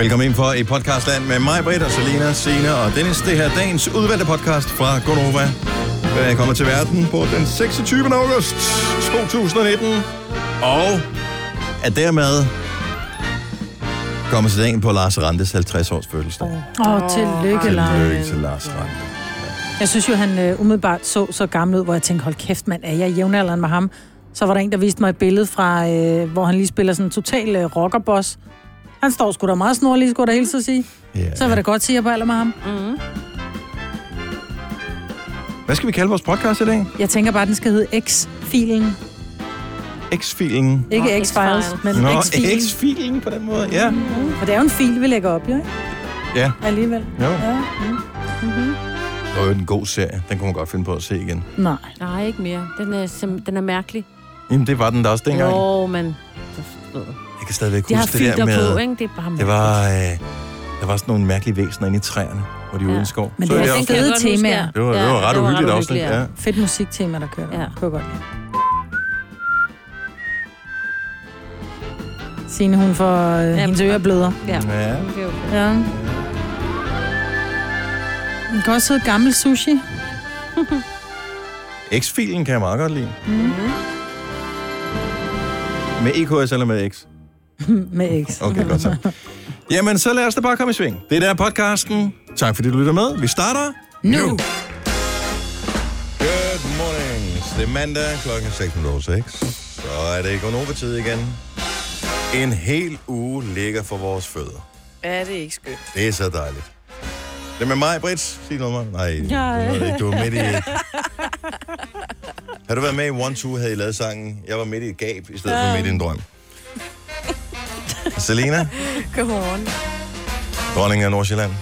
Velkommen ind for i podcastland med mig, Britt og Selina, Sina og Dennis. Det her er dagens udvalgte podcast fra Gonova. Den er kommet til verden på den 26. august 2019. Og er dermed kommet til dagen på Lars Randes 50 års fødselsdag. Åh, oh, tillykke, Lars. Tillykke til Lars Rande. Jeg synes jo, han uh, umiddelbart så så gammel ud, hvor jeg tænkte, hold kæft mand, er jeg jævnaldrende med ham? Så var der en, der viste mig et billede fra, uh, hvor han lige spiller sådan en total uh, rockerboss. Han står sgu da meget snorlig, skulle der hilse at sige. Ja. Så var det godt, at jeg på alder med ham. Mm. Hvad skal vi kalde vores podcast i dag? Jeg tænker bare, at den skal hedde X-filen. X-filen. Ikke Nå, X-Files, X-Files. men Nå, X-filen. X-filen på den måde, ja. For det er jo en fil, vi lægger op, jo, ikke? Ja, Alligevel. jo. Ja. Mm. Det var jo en god serie. Den kunne man godt finde på at se igen. Nej. Nej, ikke mere. Den er, sim- den er mærkelig. Jamen, det var den der også dengang. Jo, men... Jeg kan stadigvæk De har huske det der med... på, ikke? Det er bare Det var, øh, der var sådan nogle mærkelige væsener inde i træerne, hvor de var Ja. ude i en skov. Men Så det også- Den kan jeg fede godt temaer. ja. det var, det Ja, var ret det var ret uhyggeligt uhyggeligt, Ja. ja. Fedt musiktema, der kører. Ja. Ja. Kunne jeg godt lide. Signe, hun får øh, hendes ører bløder. Ja. Ja. Det er okay. Ja. Den kan også hedde gammel sushi. X-filen kan jeg meget godt lide. Mm. Med EKS eller med X? Med X. Okay, godt så. Jamen, så lad os da bare komme i sving. Det der er podcasten. Tak fordi du lytter med. Vi starter Nu. Good morning. Det er mandag klokken 6.06. Så er det Gonova-tid igen. En hel uge ligger for vores fødder. Ja, det er ikke skønt. Det er så dejligt. Det er med mig, Britt. Sig noget mig. Nej, Ja. det var ikke. du var midt i... Har du været med i One Two, havde I lavet sangen? Jeg var midt i et gab, i stedet for midt i en drøm. Selena, Godmorgen. dronning af Nordsjælland.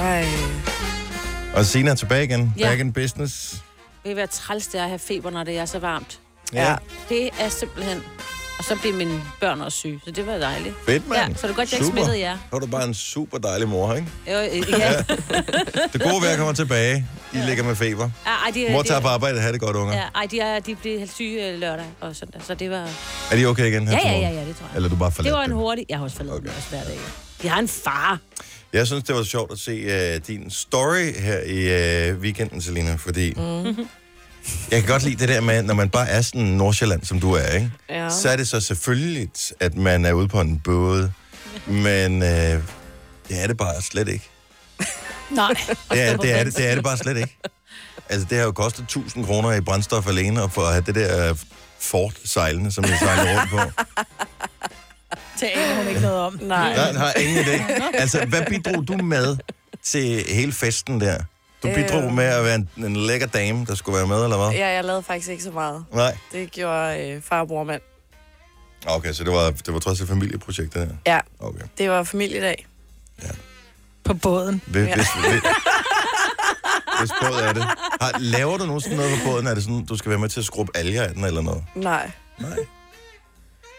Ej. Og Sina er tilbage igen. Ja. Back in business. Det vil være træls, det er at have feber, når det er så varmt. Ja, Det er simpelthen... Og så bliver mine børn også syge, så det var dejligt. fedt, mand. Ja, så er det godt, jeg ikke smittede jer. Så er du bare en super dejlig mor, ikke? Jo, øh, ja. Det gode vejr kommer tilbage. I ligger med feber. Ej, de, Mor tager på arbejde, have det godt, unger. Ja, ej, de, er, de blev syge øh, lørdag og søndag, så det var... Er de okay igen her Ja, ja, ja, ja, det tror jeg. Eller er du bare Det forladt var en dem? hurtig... Jeg har også forladt Okay. okay. også hver dag. De har en far. Jeg synes, det var sjovt at se uh, din story her i uh, weekenden, Selina, fordi mm. Jeg kan godt lide det der med, når man bare er sådan Nordsjælland, som du er, ikke? Ja. så er det så selvfølgeligt, at man er ude på en båd, men uh, det er det bare slet ikke. Nej. Det er, det, er det, det er det bare slet ikke. Altså, det har jo kostet 1000 kroner i brændstof alene, og for at have det der øh, fort sejlende, som jeg sejler rundt på. Det aner hun ikke noget om. Nej. Jeg har ingen idé. Altså, hvad bidrog du med til hele festen der? Du bidrog Øh. med at være en, en lækker dame, der skulle være med, eller hvad? Ja, jeg lavede faktisk ikke så meget. Nej. Det gjorde øh, far og bror mand. Okay, så det var, det var trods alt familieprojektet her. Ja, Okay. det var familiedag. På båden. Hvis, Ja. hvis, hvis, hvis båd er det. Har, laver du nogensinde noget på båden? Er det sådan, du skal være med til at skrubbe alger af den, eller noget? Nej. Nej.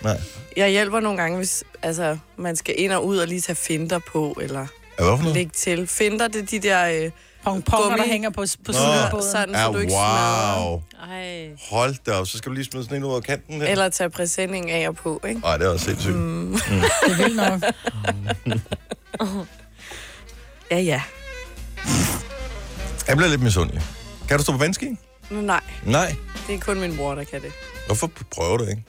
Nej. Jeg hjælper nogle gange, hvis altså, man skal ind og ud og lige tage finder på, eller Er hvad for noget? lægge til. Finder, det er de der... Øh, Pongponger, der hænger på, på Nå. sådan, så du ikke smadrer. wow. Ej. Hold da op, så skal du lige smide sådan en ud over kanten der. Eller tage præsending af og på, ikke? Ej, det er også sindssygt. Mm. Det er vildt nok. Ja, ja. Jeg bliver lidt misundelig. Kan du stå på vandski? Nej, Nej. det er kun min bror, der kan det. Hvorfor prøver du ikke?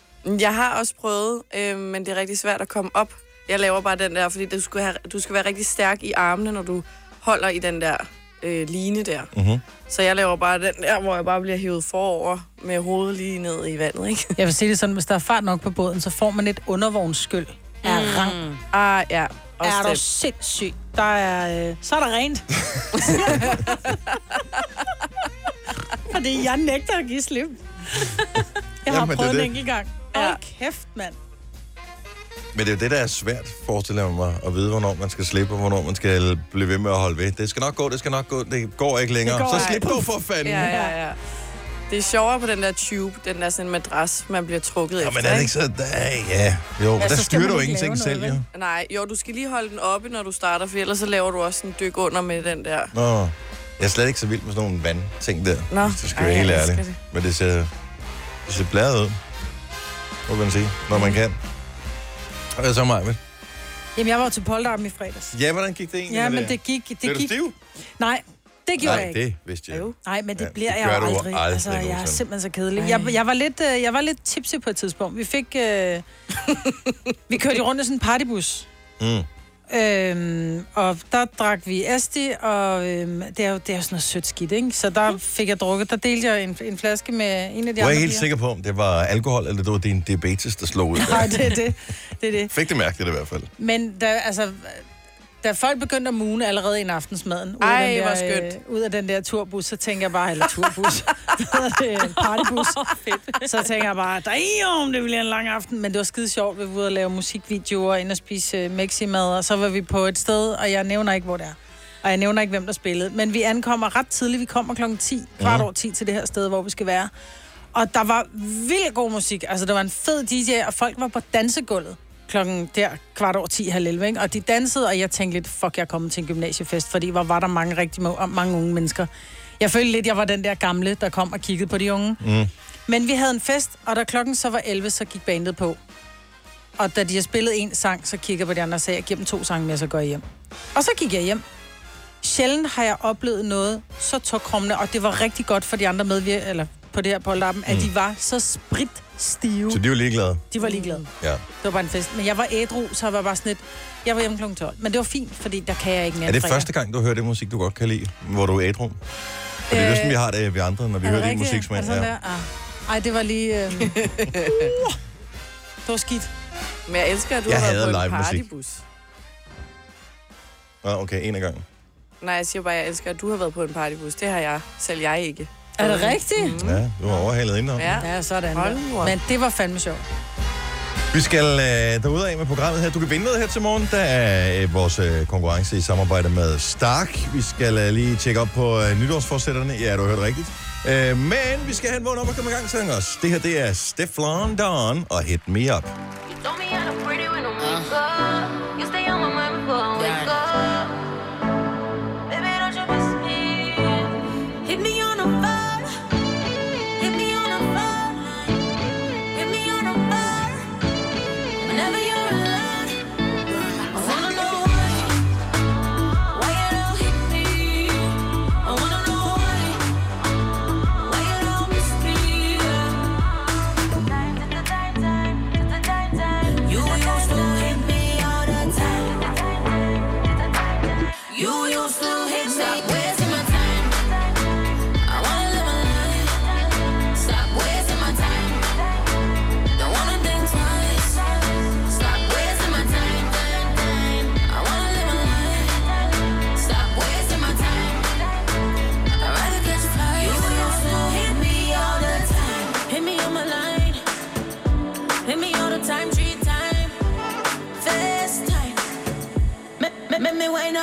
Jeg har også prøvet, øh, men det er rigtig svært at komme op. Jeg laver bare den der, fordi du skal, have, du skal være rigtig stærk i armene, når du holder i den der øh, line der. Mhm. Så jeg laver bare den der, hvor jeg bare bliver hævet forover med hovedet lige ned i vandet, ikke? Jeg vil sige det sådan, hvis der er fart nok på båden, så får man et undervognsskyld af mm. rang. Ah, ja. Også Er du det. sindssyg? Der er, øh, så er der rent. Fordi jeg nægter at give slip. Jeg har Jamen, det er prøvet en det. enkelt gang. Ja. Hold kæft, mand. Men det er jo det, der er svært, forestiller jeg mig, at vide, hvornår man skal slippe, og hvornår man skal blive ved med at holde ved. Det skal nok gå, det skal nok gå, det går ikke længere. Går så slip dog for fanden. Ja, ja, ja. Det er sjovere på den der tube, den der sådan madras, man bliver trukket Ja, efter, men er det ikke så... Da, ja, jo, men der så skal styrer du ikke ingenting selv, jo. Nej, jo, du skal lige holde den oppe, når du starter, for ellers så laver du også en dyk under med den der. Nå, jeg er slet ikke så vild med sådan nogle vandting der, Nå. hvis det skal Ej, være helt ærligt. Men det ser, det ser bladet ud, må man sige, når man kan. Og så vel? Jamen, jeg var til polterappen i fredags. Ja, hvordan gik det egentlig Ja, med men det gik... Det Blev du gik stiv? Nej, det gjorde jeg Nej, ikke. det vidste jeg. Jo. Nej, men det Ja, bliver det jeg jo aldrig. aldrig altså, jeg er simpelthen så kedelig. Jeg, jeg, var lidt, øh, jeg var lidt tipsy på et tidspunkt. Vi fik... Øh, vi kørte rundt i sådan en partybus. Mm. Øhm, og der drak vi Asti, og øhm, det, er jo, det er jo sådan noget sødt skidt, ikke? Så der fik jeg drukket. Der delte jeg en, en flaske med en af de Jeg er andre helt piger. sikker på, om det var alkohol, eller det var din diabetes, der slog ud. Nej, det er det. det, er det. Fik det mærkeligt i hvert fald. Men da, altså, da folk begyndte at mune allerede i aftensmaden, ud, Ej, af den der, skønt. øh, ud af den der turbus, så tænker jeg bare, eller turbus, det en partybus, så tænker jeg bare, damn, det bliver en lang aften. Men det var skide sjovt, vi var ude og lave musikvideoer, ind og spise øh, meximad, og så var vi på et sted, og jeg nævner ikke, hvor det er. Og jeg nævner ikke, hvem der spillede. Men vi ankommer ret tidligt. Vi kommer klokken 10, kvart over 10 til det her sted, hvor vi skal være. Og der var vildt god musik. Altså, der var en fed DJ, og folk var på dansegulvet klokken der kvart over 10, halv 11, ikke? Og de dansede, og jeg tænkte lidt, fuck, jeg er kommet til en gymnasiefest, fordi hvor var der mange rigtig mange unge mennesker. Jeg følte lidt, jeg var den der gamle, der kom og kiggede på de unge. Mm. Men vi havde en fest, og da klokken så var 11, så gik bandet på. Og da de har spillet en sang, så kigger jeg på de andre og sagde, giv dem to sange mere, så går jeg hjem. Og så gik jeg hjem. Sjældent har jeg oplevet noget så tåkrummende, og det var rigtig godt for de andre medvirkere, eller på det her polterappen, mm. at de var så spritstive. Så de var ligeglade. De var ligeglade. Ja. Det var bare en fest. Men jeg var ædru, så jeg var bare sådan lidt... Jeg var hjemme kl. 12. Men det var fint, fordi der kan jeg ikke mere Er det fredag. første gang, du hører det musik, du godt kan lide, hvor du er ædru? For det er jo Øh, sådan, vi har det vi andre, når vi Er hører det rigtigt? musiksmag. Er det sådan Ja. der? Ah. Ej, det var lige... Øh... uh, det var skidt. Men jeg elsker, at du Jeg har hader været på en live musik. partybus. Nå, okay, en af gangen. Nej, jeg siger bare, at jeg elsker, at du har været på en partybus. Det har jeg. Selv jeg ikke. Er det rigtigt? Mm. Ja, du var overhalet indenom. Ja. Ja, sådan. Hold nu op. Men det var fandme sjovt. Vi skal øh, derude af med programmet her. Du kan vinde noget her til morgen. Der er øh, vores øh, konkurrence i samarbejde med Stark. Vi skal øh, lige tjekke op på øh, nytårsforsætterne. Ja, du har hørt rigtigt. Øh, men vi skal have en vågen op og komme i gang til os. Det her, det er Stefan Don og Hit Me Up.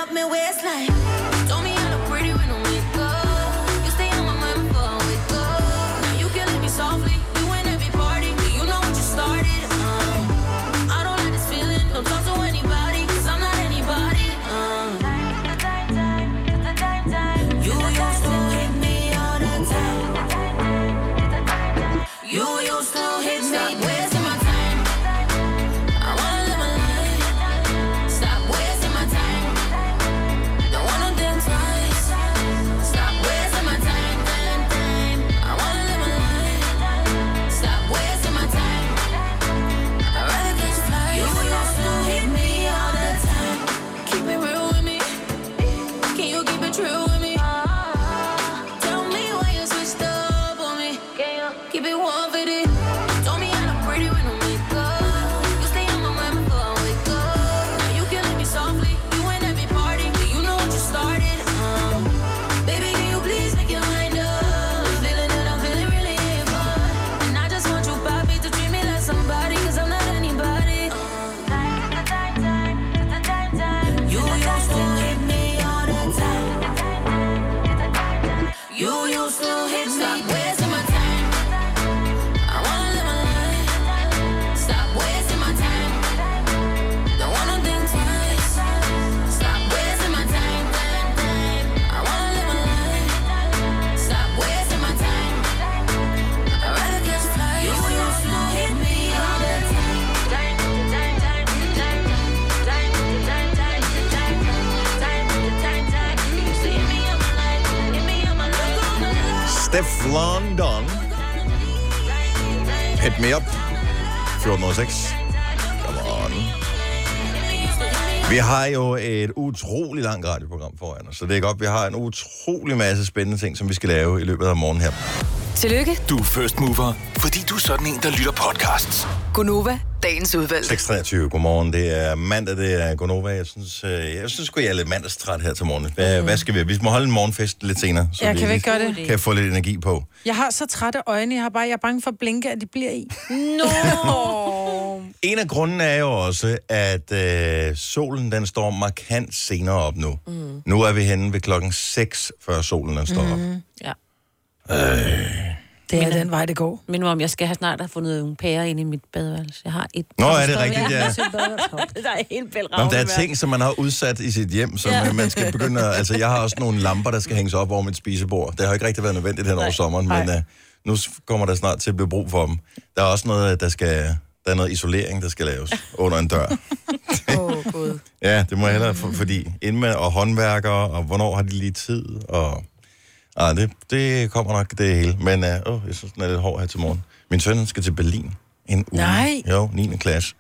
Up my waistline. Et utrolig langt radioprogram foran os, så det er godt, vi har en utrolig masse spændende ting, som vi skal lave i løbet af morgenen her. Tillykke, Du er first mover, fordi du er sådan en, der lytter podcasts. Gunova, dagens udvalgte. 6.23, godmorgen. Det er mandag, det er Gonova. Jeg synes, øh, jeg synes sgu, jeg er lidt mandagstræt her til morgen. Hvad, hvad skal vi? Vi må holde en morgenfest lidt senere, så Ja, vi kan vi gøre det? kan få lidt energi på. Jeg har så trætte øjne, jeg, har bare, jeg er bange for at blinke, at de bliver i. Nå! En af grundene er jo også, at øh, solen den står markant senere op nu. Mm. Nu er vi henne ved klokken 6, før solen den står op. Mm. Ja. Det er den vej, det går. Men om jeg skal have snart have fundet nogle pærer ind i mit badeværelse. Jeg har et. Nå, er det rigtigt, ja. Der er helt Nå, men der er ting, som man har udsat i sit hjem, som ja. Man skal begynde at... Altså, jeg har også nogle lamper, der skal hænges op over mit spisebord. Det har ikke rigtig været nødvendigt hen over Nej. sommeren, men uh, nu s- kommer der snart til at blive brug for dem. Der er også noget, der skal... Der er noget isolering, der skal laves under en dør. Åh, oh, gud. Ja, det må jeg hellere, for, fordi ind med og håndværkere, og hvornår har de lige tid, og... Ah, det, det kommer nok det hele. Men uh, jeg synes, den er lidt hård her til morgen. Min søn skal til Berlin en uge. Nej. Jo, 9. klasse.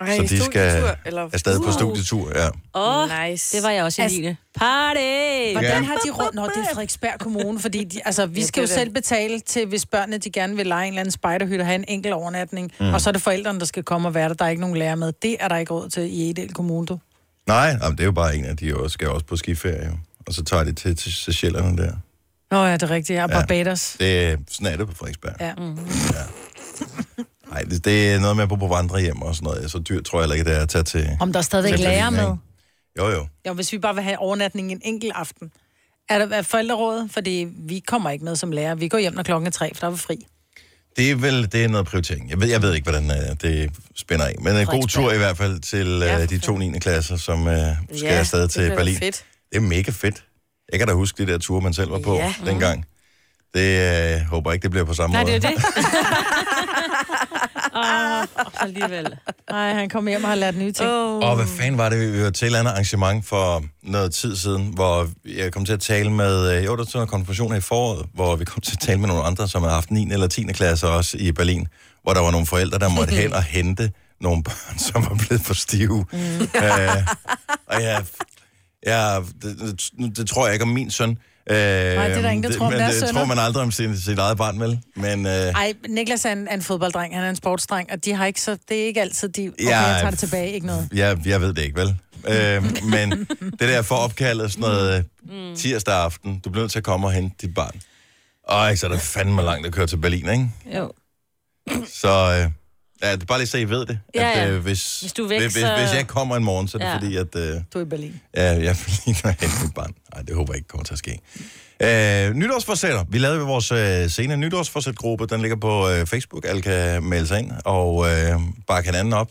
Ej, Så de skal eller... afsted på studietur, ja. Åh, oh, Nice. det var jeg også i Altså- 9. Party! Hvordan har de råd? Nå, det er Frederiksberg Kommune, fordi de, altså, vi Ja, skal jo det selv betale til, hvis børnene de gerne vil lege en eller anden spejderhytte og have en enkel overnatning, mm. og så er det forældrene, der skal komme og være der. Der er ikke nogen lærer med. Det er der ikke råd til i Edel Kommune, du. Nej, jamen, det er jo bare en af de, også, skal også på skiferie, jo. Og så tager de til, til Seychellerne der. Nå ja, det er rigtigt. Jeg er Ja. Barbados. Det er sådan er det på Frederiksberg. Ja. Nej, det, det, er noget med at bo på vandrehjem og sådan noget. Så dyrt tror jeg heller ikke, det er at tage til... Om der er stadigvæk lærer med. ikke? Jo, jo. Jo, hvis vi bare vil have overnatning en enkelt aften. Er der er forældrerådet? Fordi vi kommer ikke med som lærer. Vi går hjem, når klokken er tre, for der er vi fri. Det er vel det er noget prioritering. Jeg ved, jeg ved ikke, hvordan uh, det spænder af. Men en god Frederiksberg. tur i hvert fald til uh, Ja, de to 9. klasser, som uh, skal Ja, afsted det til da Berlin. fedt. Det er mega fedt. Jeg kan da huske de der ture, man selv var på Ja. dengang. Det uh, håber jeg ikke, det bliver på samme Nej, måde. det er det. Åh, alligevel. Nej, han kommer hjem og har lært nye ting. Oh. Og hvad fanden var det, vi var til et eller andet arrangement for noget tid siden, hvor jeg kom til at tale med, øh, jo, der var en konfirmation her i foråret, hvor vi kom til at tale med nogle andre, som havde haft 9. eller 10. klasse også i Berlin, hvor der var nogle forældre, der måtte hen og hente nogle børn, som var blevet for stive. Mm. Øh, og jeg, jeg, det, det, det tror jeg ikke om min søn. Øh, Nej, er der ingen, der tror om men det sønner. tror man aldrig om sin, sit eget barn, vel? Men, øh, Ej, Niklas er en, er en fodbolddreng, han er en sportsdreng, og de har ikke så, det er ikke altid, de, okay, Ja, jeg tager det tilbage, ikke noget. Jeg, jeg ved det ikke, vel? Øh, men det der for opkaldet sådan noget mm. tirsdag aften, du bliver nødt til at komme og hente dit barn. Ej, så er det fandme langt at køre til Berlin, ikke? Jo. Så øh, ja, det er bare lige så I ved det. Ja, at, ja. øh, hvis, Hvis du er væk, hvis, så- hvis jeg kommer en morgen, så er det Ja. fordi, at øh, Du er i Berlin. ja, jeg er Berlin og mit barn. Nej, det håber jeg ikke kommer til at ske. Øh, nytårsforsætter. Vi lavede vores øh, senere nytårsforsætgruppe. Den ligger på øh, Facebook. Alle kan melde sig ind og øh, bakke hinanden op.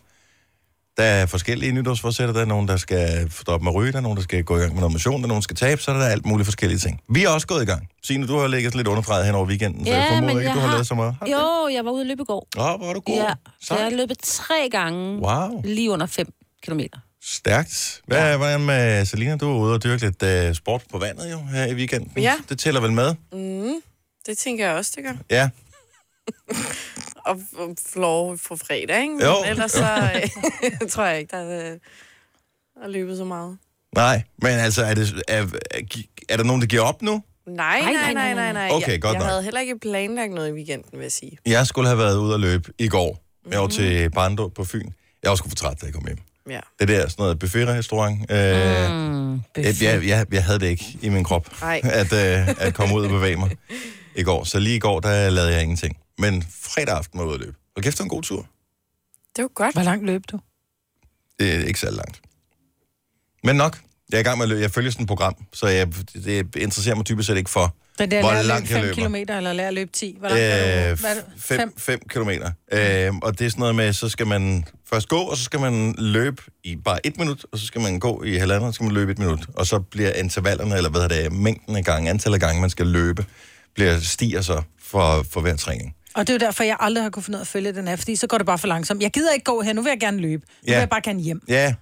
Der er forskellige nytårsforsætter. Der er nogen, der skal stoppe med at ryge. Der er nogen, der skal gå i gang med noget motion. Der er nogen, der skal tabe. Så er der alt muligt forskellige ting. Vi er også gået i gang. Signe, du har ligget lidt underfrejet hen over weekenden, så Ja, jeg formoder men ikke, jeg du har, har- lavet så meget. Har? Jo, jeg var ude at løbe i går. Åh, hvor er du god. Ja, så jeg har løbet tre gange. Wow, Lige under 5 kilometer. stærkt. Hvad ja. hvordan med Selina? Du var ude og dyrke lidt uh, sport på vandet jo her i weekenden. Ja. Det tæller vel med? Mm, det tænker jeg også, det gør. Ja. Og, og floor for fredag, ikke? Men Jo, ellers så øh, tror jeg ikke, der er, øh, er løbet så meget. Nej, men altså, er, det, er, er, er der nogen, der giver op nu? Nej, nej, nej, nej, nej. Okay, jeg, godt jeg nok. havde heller ikke planlagt noget i weekenden, vil jeg sige. Jeg skulle have været ude og løbe i går. Jeg var Mhm. til Barndo på Fyn. Jeg var sgu for træt, da jeg kom hjem. Ja. Det der sådan noget buffetrestaurant. Øh, Mm, jeg, jeg, jeg, jeg havde det ikke i min krop, Nej. at, øh, at komme ud og bevæge mig i går. Så lige i går, der lavede jeg ingenting. Men fredag aften var jeg ude at løbe. Og kæft, det var en god tur. Det var godt. Hvor langt løb du? Det er ikke særlig langt. Men nok. Jeg er i gang med at løbe. Jeg følger sådan et program, så jeg, det interesserer mig typisk set ikke for, Den der hvor lærer langt løbe jeg 5 løber. km, eller lærer at løbe 10? Hvor langt Øh, du? Er det? 5 5 kilometer. Øh, og det er sådan noget med, så skal man først gå, og så skal man løbe i bare et minut, og så skal man gå i halvandet, og så skal man løbe et minut. Og så bliver intervallerne, eller hvad er det, mængden af gange, antallet af gange, man skal løbe, bliver, stiger så for, for hver træning. Og det er jo derfor, jeg aldrig har kunnet finde ud af at følge den her, fordi så går det bare for langsomt. Jeg gider ikke gå her, nu vil jeg gerne løbe. Nu Ja. vil jeg bare gerne hjem. Ja,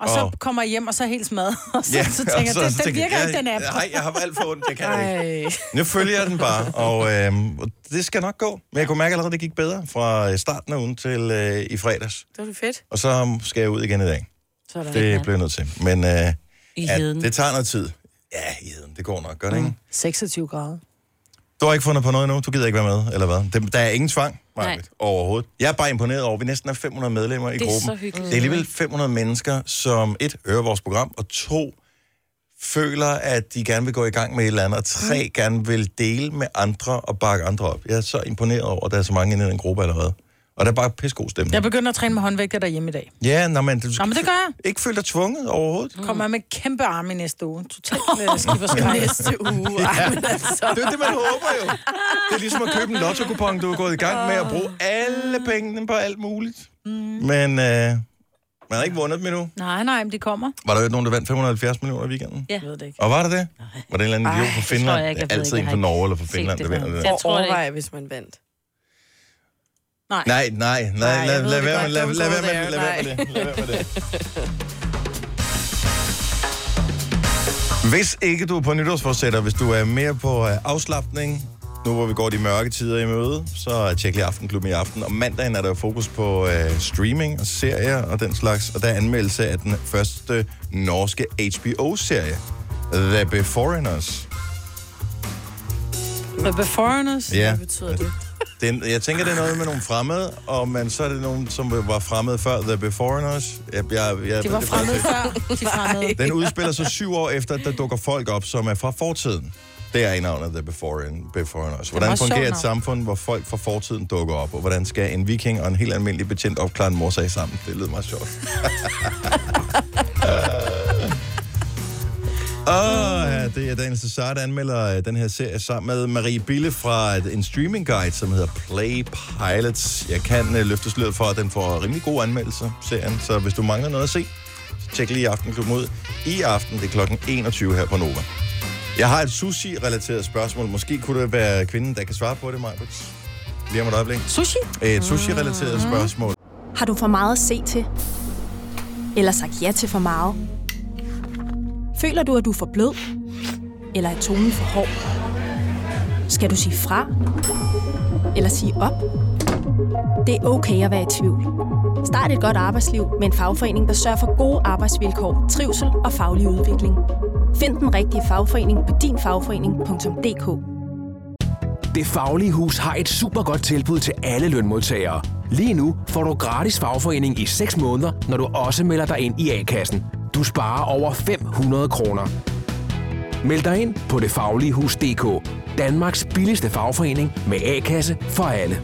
Og så Åh. kommer jeg hjem, og så er helt smadret. Og så, Ja, så tænker jeg, og den, så den tænker virker jeg, ikke, den app. Nej, jeg har alt for ondt, jeg kan det ikke. Ej. Nu følger jeg den bare, og øh, det skal nok gå. Men jeg kunne mærke allerede, at det gik bedre fra øh, starten af ugen til øh, i fredags. Det var det fedt. Og så skal jeg ud igen i dag. Sådan. Det bliver jeg nødt til. Men øh, I ja, heden. det tager noget tid. Ja, i heden. Det går nok, gør det ikke? 26 grader. Du har ikke fundet på noget endnu? Du gider ikke være med, eller hvad? Det, der er ingen tvang, Marvitt, overhovedet. Jeg er bare imponeret over, at vi næsten er 500 medlemmer i Det er gruppen. så hyggeligt. Det er alligevel 500 mennesker, som et, hører vores program, og to, føler, at de gerne vil gå i gang med et eller andet, og tre, gerne vil dele med andre og bakke andre op. Jeg er så imponeret over, at der er så mange inde i den gruppe allerede. Og der er bare pissegod stemning. Jeg begynder at træne med håndvægter derhjemme i dag. Ja, nå, men du Nå, men det gør jeg. ikke føle dig tvunget overhovedet. Kommer jeg med kæmpe arme i næste uge. Totalt uh, skipperskræk. Næste uge. Men altså. Det er det, man håber jo. Det er ligesom at købe en lotto du er gået i gang med at bruge alle pengene på alt muligt. Men øh, man har ikke vundet dem endnu. Nej, nej, men de kommer. Var der jo ikke nogen, der vandt 570 millioner i weekenden? Ja. Jeg ved det ikke. Og var det det? Var det en eller anden idiot fra tror Finland? jeg ikke. Jeg Det er ved altid ikke. en Jeg fra Norge eller fra Finland, det der vinder det. Jeg Og tror det overvej, hvis man vandt. Nej. Nej, nej, nej, lad, lad, være med, lad, Don't lad go være med, there. lad være med Nej. det. Lad være med det. Hvis ikke du er på nytårsforsætter, hvis du er mere på øh, afslappning, nu hvor vi går de mørke tider i møde, så tjek lige Aftenklubben i aften. Om mandagen er der jo fokus på øh, streaming og serier og den slags, og der er anmeldelse af den første norske HBO-serie, The Beforeigners. The Beforeigners. Ja. Hvad betyder det? Den, jeg tænker, det er noget med nogle fremmede, og men så er det nogen, som var fremmede før The Beforeigners. Jeg, jeg, jeg, De var fremmede før. De fremmede. Den udspiller sig syv år efter, at der dukker folk op, som er fra fortiden. Det er i navnet The Beforeign, Beforeigners. Hvordan meget fungerer sjovt et samfund, hvor folk fra fortiden dukker op, og hvordan skal en viking og en helt almindelig betjent opklare en morsag sammen? Det lyder meget sjovt. Åh, oh, ja, det er Daniel Cesar, der anmelder øh, den her serie sammen med Marie Bille fra et- en streaming guide, som hedder Play Pilots. Jeg kan uh, løfte sløret for, at den får rimelig gode anmeldelser, serien. Så hvis du mangler noget at se, så tjek lige Aftenklubben ud. I aften, det er klokken 21 her på Nova. Jeg har et sushi-relateret spørgsmål. Måske kunne det være kvinden, der kan svare på det, Majbert. Lige om et øjeblik. Sushi? Et sushi-relateret spørgsmål. Har du for meget at se til? Eller sagt ja til for meget? Føler du, at du er for blød? Eller er tonen for hård? Skal du sige fra? Eller sige op? Det er okay at være i tvivl. Start et godt arbejdsliv med en fagforening, der sørger for gode arbejdsvilkår, trivsel og faglig udvikling. Find den rigtige fagforening på dinfagforening.dk Det Faglige Hus har et super godt tilbud til alle lønmodtagere. Lige nu får du gratis fagforening i 6 måneder, når du også melder dig ind i A-kassen. Du sparer over 500 kroner. Meld dig ind på detfagligehus.dk. Danmarks billigste fagforening med A-kasse for alle.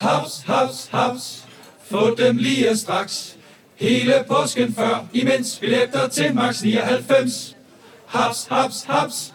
Haps, haps, haps. Få dem lige straks. Hele påsken før, imens billetter til max 99. Haps, haps, haps.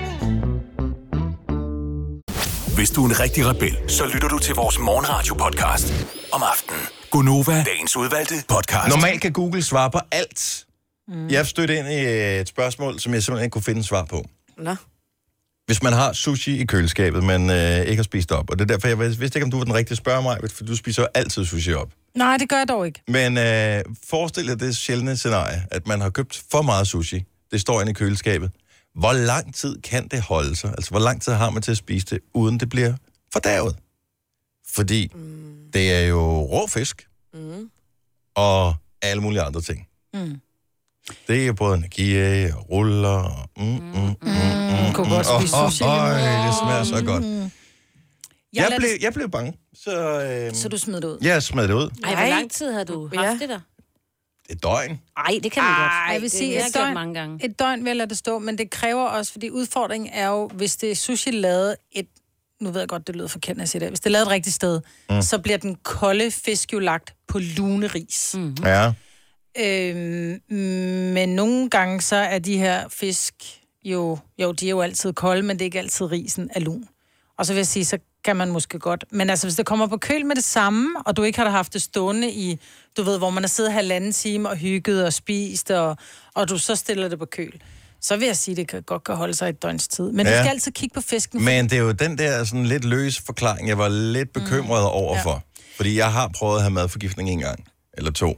Hvis du er en rigtig rebel, så lytter du til vores morgenradio-podcast om aftenen. Gunova, dagens udvalgte podcast. Normalt kan Google svare på alt. Mm. Jeg stødte ind i et spørgsmål, som jeg simpelthen ikke kunne finde svar på. Nå. Hvis man har sushi i køleskabet, men øh, ikke har spist op, og det er derfor, jeg vidste ikke, om du var den rigtige at spørge mig, for du spiser jo altid sushi op. Nej, det gør jeg dog ikke. Men øh, forestil dig det sjældne scenarie, at man har købt for meget sushi. Det står inde i køleskabet. Hvor lang tid kan det holde sig? Altså, hvor lang tid har man til at spise det, uden det bliver fordærvet? Fordi mm. det er jo rå fisk Mm. og alle mulige andre ting. Mm. Det er både energi og ruller og... Mm, mm, mm, mm, mm, kunne godt spise sushi. det smager så godt. Mm. Jeg, lader blev, jeg blev bange, så... Øh, Så du smider det ud? Jeg smed det ud. Ej, hvor lang tid har du haft Ja. det der? Et døgn. Ej, det kan man godt. Ej, jeg vil det sige, jeg et døgn, mange gange. et døgn vil jeg lade det stå, men det kræver også, fordi udfordringen er jo, hvis det er sushi lavet et, nu ved jeg godt, det lyder forkert, når jeg siger det, hvis det er lavet et rigtigt sted, Mm. så bliver den kolde fisk jo lagt på luneris. Mhm. Mm. Ja. Øhm, men nogle gange så er de her fisk jo, jo, de er jo altid kolde, men det er ikke altid risen er lun. Og så vil jeg sige, så kan man måske godt. Men altså, hvis det kommer på køl med det samme, og du ikke har haft det stående i, du ved, hvor man har siddet halvanden time og hygget og spist, og, og du så stiller det på køl, så vil jeg sige, at det kan godt kan holde sig et døgns tid. Men ja. Ja. du skal altid kigge på fisken. Men det er jo den der sådan lidt løs forklaring, jeg var lidt bekymret mm. over Ja. for. Fordi jeg har prøvet at have madforgiftning en gang, eller to.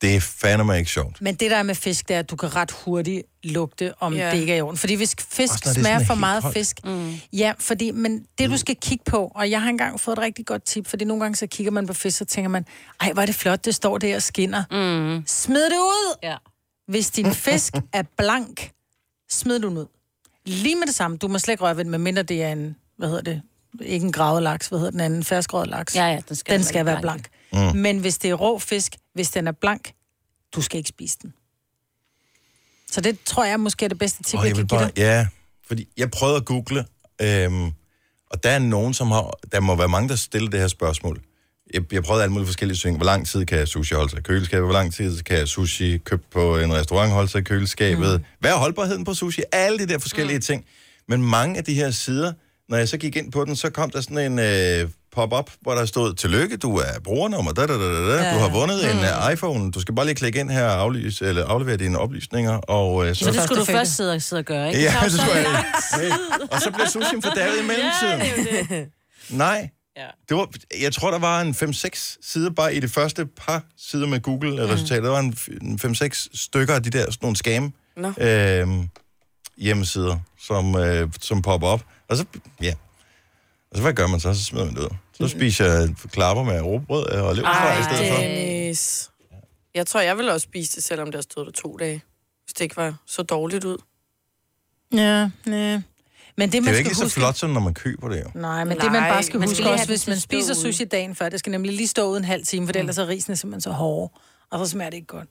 Det er fandme ikke sjovt. Men det der er med fisk, det er, at du kan ret hurtigt lugte, om Ja. det ikke er i orden. Fordi hvis fisk Også er smager for meget koldt. fisk... Mm. Ja, fordi, men det du skal kigge på, og jeg har engang fået et rigtig godt tip, fordi nogle gange så kigger man på fisk, så tænker man, ej, hvor er det flot, det står der og skinner. Mm. Smid det ud! Ja. Hvis din fisk er blank, smid du den ud. Lige med det samme. Du må slet ikke røre ved den, medmindre det er en, hvad hedder det, ikke en gravet laks, hvad hedder den anden, ferskgrødet laks. Ja, ja, den skal, den være skal være lidt blank. Mm. Men hvis det er rå fisk, hvis den er blank, du skal ikke spise den. Så det tror jeg måske er det bedste tip, Og jeg jeg kan give bare, dig. ja, fordi jeg prøvede at google, øhm, og der er nogen, som har, der må være mange, der stiller det her spørgsmål. Jeg, jeg prøvede alle mulige forskellige ting. Hvor lang tid kan sushi holde sig i køleskabet? Hvor lang tid kan sushi købt på en restaurant holde sig i køleskabet? Mm. Hvad er holdbarheden på sushi? Alle de der forskellige mm. ting. Men mange af de her sider, når jeg så gik ind på den, så kom der sådan en øh, pop-up, hvor der stod, tillykke, du er brugernummer, da, da, da, da. Ja. du har vundet mm. en uh, iPhone, du skal bare lige klikke ind her og aflyse, eller aflevere dine oplysninger, og øh, så... Så det skulle du først sidde og, sidde og gøre, ikke? Ja, så skulle jeg. Og så blev sushien fordavet i mellemtiden. Ja, det det. Nej. Ja. Det var, jeg tror, der var en 5-6 sider bare i det første par sider med Google-resultater. Der var en, f- en 5-6 stykker af de der sådan nogle scam Nå. øh, hjemmesider, som, øh, som popper op. Og så, ja. Og så hvad gør man så? Så smider man det ud. Så spiser jeg klapper med råbrød og leverpostej i stedet for. Dennis. Jeg tror, jeg ville også spise det, selvom det har stået der to dage. Hvis det ikke var så dårligt ud. Ja, ja. Men det, Det man er jo skal ikke lige så huske... flot, som når man køber det jo. Nej, men Nej, det man bare skal man skal huske lige også, have hvis det til man at stå spiser ude. sushi dagen før, det skal nemlig lige stå ud en halv time, for ellers så er risen simpelthen så hårde, og så smager det ikke godt.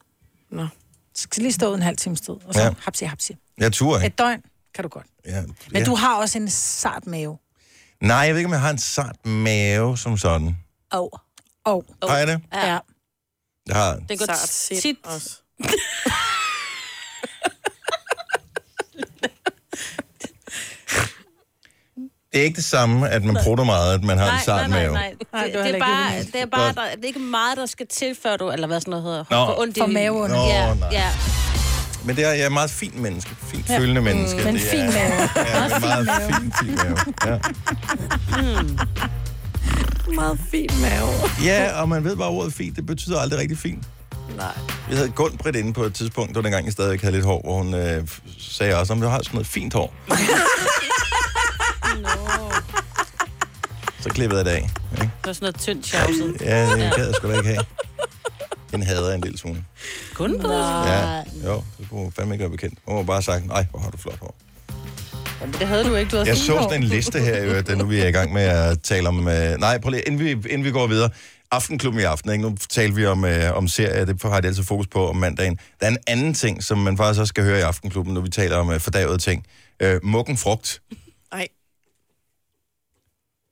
Nå. Så skal lige stå ud en halv time sted, og så Ja. ja. hapsi, hapsi. Jeg turer ikke. Et døgn kan du godt. Ja, Men ja. du har også en sart mave. Nej, jeg ved ikke, om jeg har en sart mave som sådan. Oh. Og, Oh. Har jeg det? ja. ja. Jeg har. Det går Sart sind tit. også. Det er ikke det samme, at man prutter meget, at man har en Nej, sart nej, nej, mave. nej. Nej, Det, det, er bare, det, er bare, der, det er ikke meget, der skal til, før du, eller hvad sådan noget hedder, Nå. får ondt i... For maveonde. Nå, ja, nej. ja. Men det er, jeg er et meget fint menneske. Fint ja. følende menneske. Men det fin mave. Ja, en meget fin, fin mave. Ja. Meget fin mave. ja, og man ved bare, at ordet fint, det betyder aldrig rigtig fint. Nej. Vi havde Gun Britt inde på et tidspunkt, det var dengang, jeg stadigvæk havde lidt hår, hvor hun øh, sagde også, om du har sådan noget fint hår. Så klippede jeg det af. Ikke? Det var sådan noget tyndt tjavset. Ja, det gad jeg sgu da ikke have. Den hader jeg en lille smule. Kun på. Ja, jo, det kunne fandme ikke være bekendt. Hun har bare sagt, nej, hvor har du flot hår. Jamen, det havde du ikke, du havde Jeg så sådan en liste her, jo, da nu vi er i gang med at tale om... Øh, nej, prøv lige, inden vi, inden vi går videre. Aftenklubben i aften, ikke? nu taler vi om, øh, om serier, det har jeg altid fokus på om mandagen. Der er en anden ting, som man faktisk også skal høre i Aftenklubben, når vi taler om øh, fordavede ting. Øh, muggen frugt. Ej.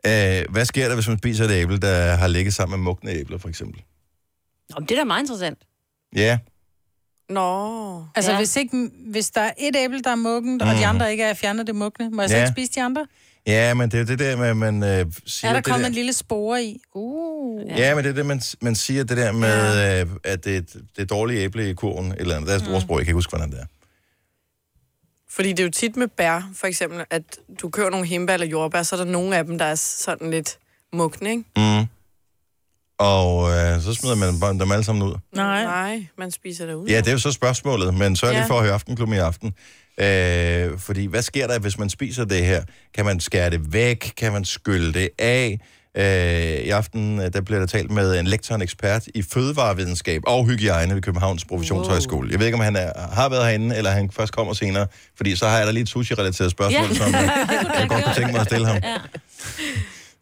Øh, hvad sker der, hvis man spiser et æble, der har ligget sammen med mugne æbler, for eksempel? Men det er da meget interessant. Ja, Nå. Altså, Ja. hvis, ikke, hvis der er et æble, der er muggen, og de andre ikke er fjernet det mugne, må jeg så Ja. ikke spise de andre? ja men det er det der med, at man øh, siger... Er der kommet der... en lille spore i? Uh. Ja, men det er det, man, man siger, det der med, ja. øh, at det, er et- det er dårlige æble i kurven, eller andet. Der er et ordsprog, jeg kan ikke huske, hvordan det er. Fordi det er jo tit med bær, for eksempel, at du køber nogle hembær eller jordbær, så er der nogle af dem, der er sådan lidt mugne, ikke? Mm. Og øh, så smider man bare dem alle sammen ud. Nej. Nej, man spiser det ud. Ja, det er jo så spørgsmålet, men sørg lige Ja. for at høre Aftenklubben i aften. Øh, fordi hvad sker der, hvis man spiser det her? Kan man skære det væk? Kan man skylle det af? Øh, I aften øh, der bliver der talt med en lektor en ekspert i fødevarevidenskab og hygiejne ved Københavns Professionshøjskole. Jeg ved ikke, om han er, har været herinde, eller han først kommer senere, fordi så har jeg da lige et sushi-relateret spørgsmål, Ja. som øh, Det kunne jeg godt kunne tænke mig at stille ham. Ja.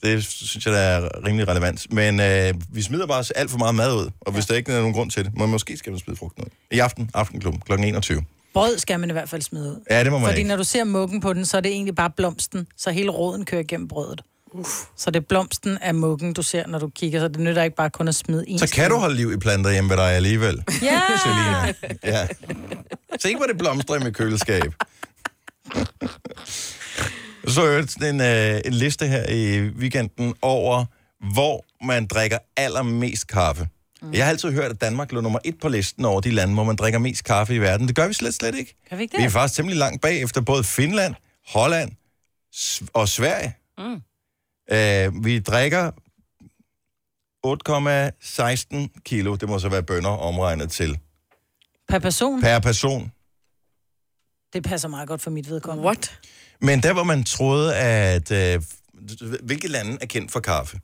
Det synes jeg, der er rimelig relevant. Men øh, vi smider bare alt for meget mad ud, og hvis der ikke er nogen grund til det, må måske skal man smide frugten ud. I aften, Aftenklub, kl. 21. Brød skal man i hvert fald smide ud. Ja, det må man Fordi ikke. når du ser muggen på den, så er det egentlig bare blomsten, så hele roden kører igennem brødet. Uff. Så det er blomsten af muggen, du ser, når du kigger, så det nytter ikke bare kun at smide en Så kan du holde liv i planter hjemme ved dig alligevel, Ja! Selina. Ja. Se, hvor det blomstrer i mit køleskab. Så jeg sådan en, øh, en liste her i weekenden over, hvor man drikker allermest kaffe. Mm. Jeg har altid hørt, at Danmark lå nummer et på listen over de lande, hvor man drikker mest kaffe i verden. Det gør vi slet, slet ikke. Kan vi ikke Vi er det? faktisk temmelig langt bag efter både Finland, Holland og Sverige. Mm. Øh, vi drikker 8,16 kilo, det må så være bønder omregnet til, Per person? per person. Det passer meget godt for mit vedkommende. What? Men der, hvor man troede, at... Øh, hvilke lande er kendt for kaffe?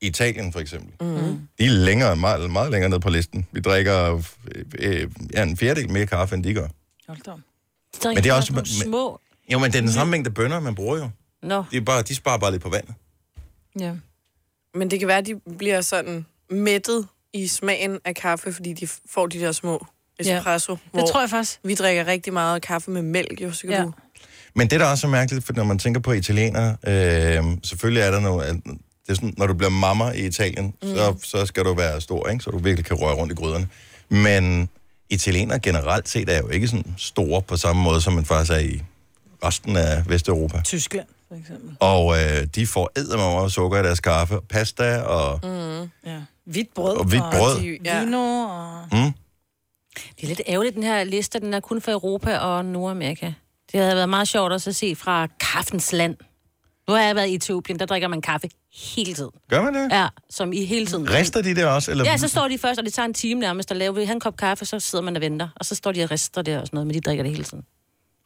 Italien, for eksempel. Mm. De er længere, meget, meget længere ned på listen. Vi drikker øh, øh, ja, en fjerdedel mere kaffe, end de gør. Hold da. Men det er også- nogle men- små... Jo, men det er den samme mængde bønner, man bruger jo. Nå. De, er bare, de sparer bare lidt på vandet. Ja. Men det kan være, at de bliver sådan mættet i smagen af kaffe, fordi de får de der små espresso. Det tror jeg faktisk. Vi drikker rigtig meget kaffe med mælk, jo, så kan Ja. ja. du... Men det, der også er mærkeligt, for når man tænker på italienere, øh, selvfølgelig er der noget... at- Det er sådan, når du bliver mamma i Italien, mm. så, så skal du være stor, ikke? så du virkelig kan røre rundt i gryderne. Men italienere generelt set er jo ikke sådan store på samme måde, som man faktisk er i resten af Vesteuropa. Tyskland, for eksempel. Og øh, de får eddermame og sukker i deres kaffe, pasta og... Mm. Ja. Hvidt brød. Og hvidt brød. de- Vino og... Mm. Det er lidt ærgerligt, den her liste, den er kun for Europa og Nordamerika. Det havde været meget sjovt også at se fra kaffens land. Nu har jeg været i Etiopien, der drikker man kaffe hele tiden. Gør man det? Ja, som i hele tiden. Rister de der også? Eller? Ja, så står de først, og det tager en time nærmest at lave. En kop kaffe, så sidder man og venter. Og så står de og rister der og sådan noget, men de drikker det hele tiden.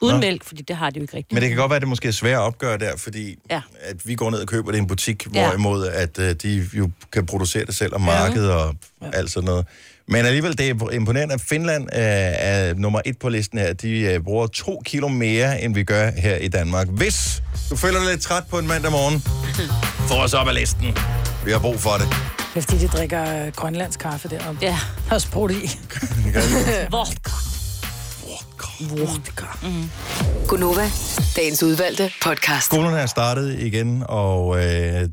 Uden Nå. mælk, fordi det har de jo ikke rigtigt. Men det kan godt være, at det måske er svært at opgøre der, fordi Ja. at vi går ned og køber det i en butik, Ja. hvorimod at uh, de jo kan producere det selv, og marked og alt sådan noget. Men alligevel, det er imponerende, at Finland uh, er nummer et på listen her. De uh, bruger to kilo mere, end vi gør her i Danmark. Hvis du føler dig lidt træt på en mandag morgen, få os op af listen. Vi har brug for det. Det er fordi, de drikker øh, grønlandsk kaffe deroppe. Ja. Har sprudt i. Vodka. Vodka. Mm. Gunova, dagens udvalgte podcast. Skolen er startet igen, og øh,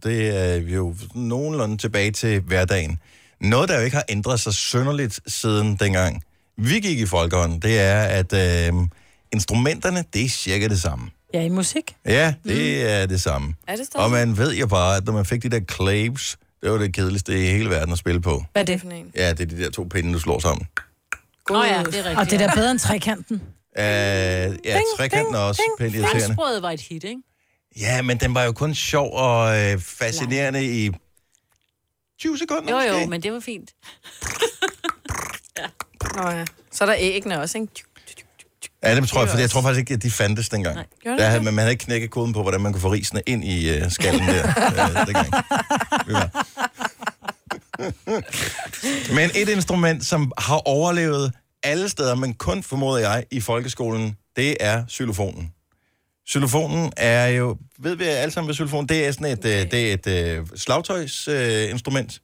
det er jo nogenlunde tilbage til hverdagen. Noget, der jo ikke har ændret sig synderligt siden dengang vi gik i folkehånd, det er, at øh, instrumenterne, det er cirka det samme. Ja, i musik. Ja, det er det samme. Er det stadig? Og man ved jo bare, at når man fik de der claves, det var det kedeligste i hele verden at spille på. Hvad er det? For en? Ja, det er de der to pinde, du slår sammen. Åh oh, ja, det er rigtigt. Og det er da bedre end trekanten. Uh, ja, trekanten er også pænt irriterende. Franskbrødet var et hit, ikke? Ja, men den var jo kun sjov og øh, fascinerende i 20 sekunder Jo, måske. jo, men det var fint. Nå ja. Så er der æggene også, ikke? Ja, det tror jeg, for jeg tror faktisk ikke, at de fandtes dengang. Nej. Gjorde Der det havde, man, man havde ikke knækket koden på, hvordan man kunne få risene ind i uh, skallen der. uh, dengang. Men et instrument, som har overlevet alle steder, men kun formoder jeg i folkeskolen, det er xylofonen. Xylofonen er jo, ved vi alle sammen, hvad xylofon det er? Sådan et, okay. det er et uh, slagtøjsinstrument. Uh, instrument.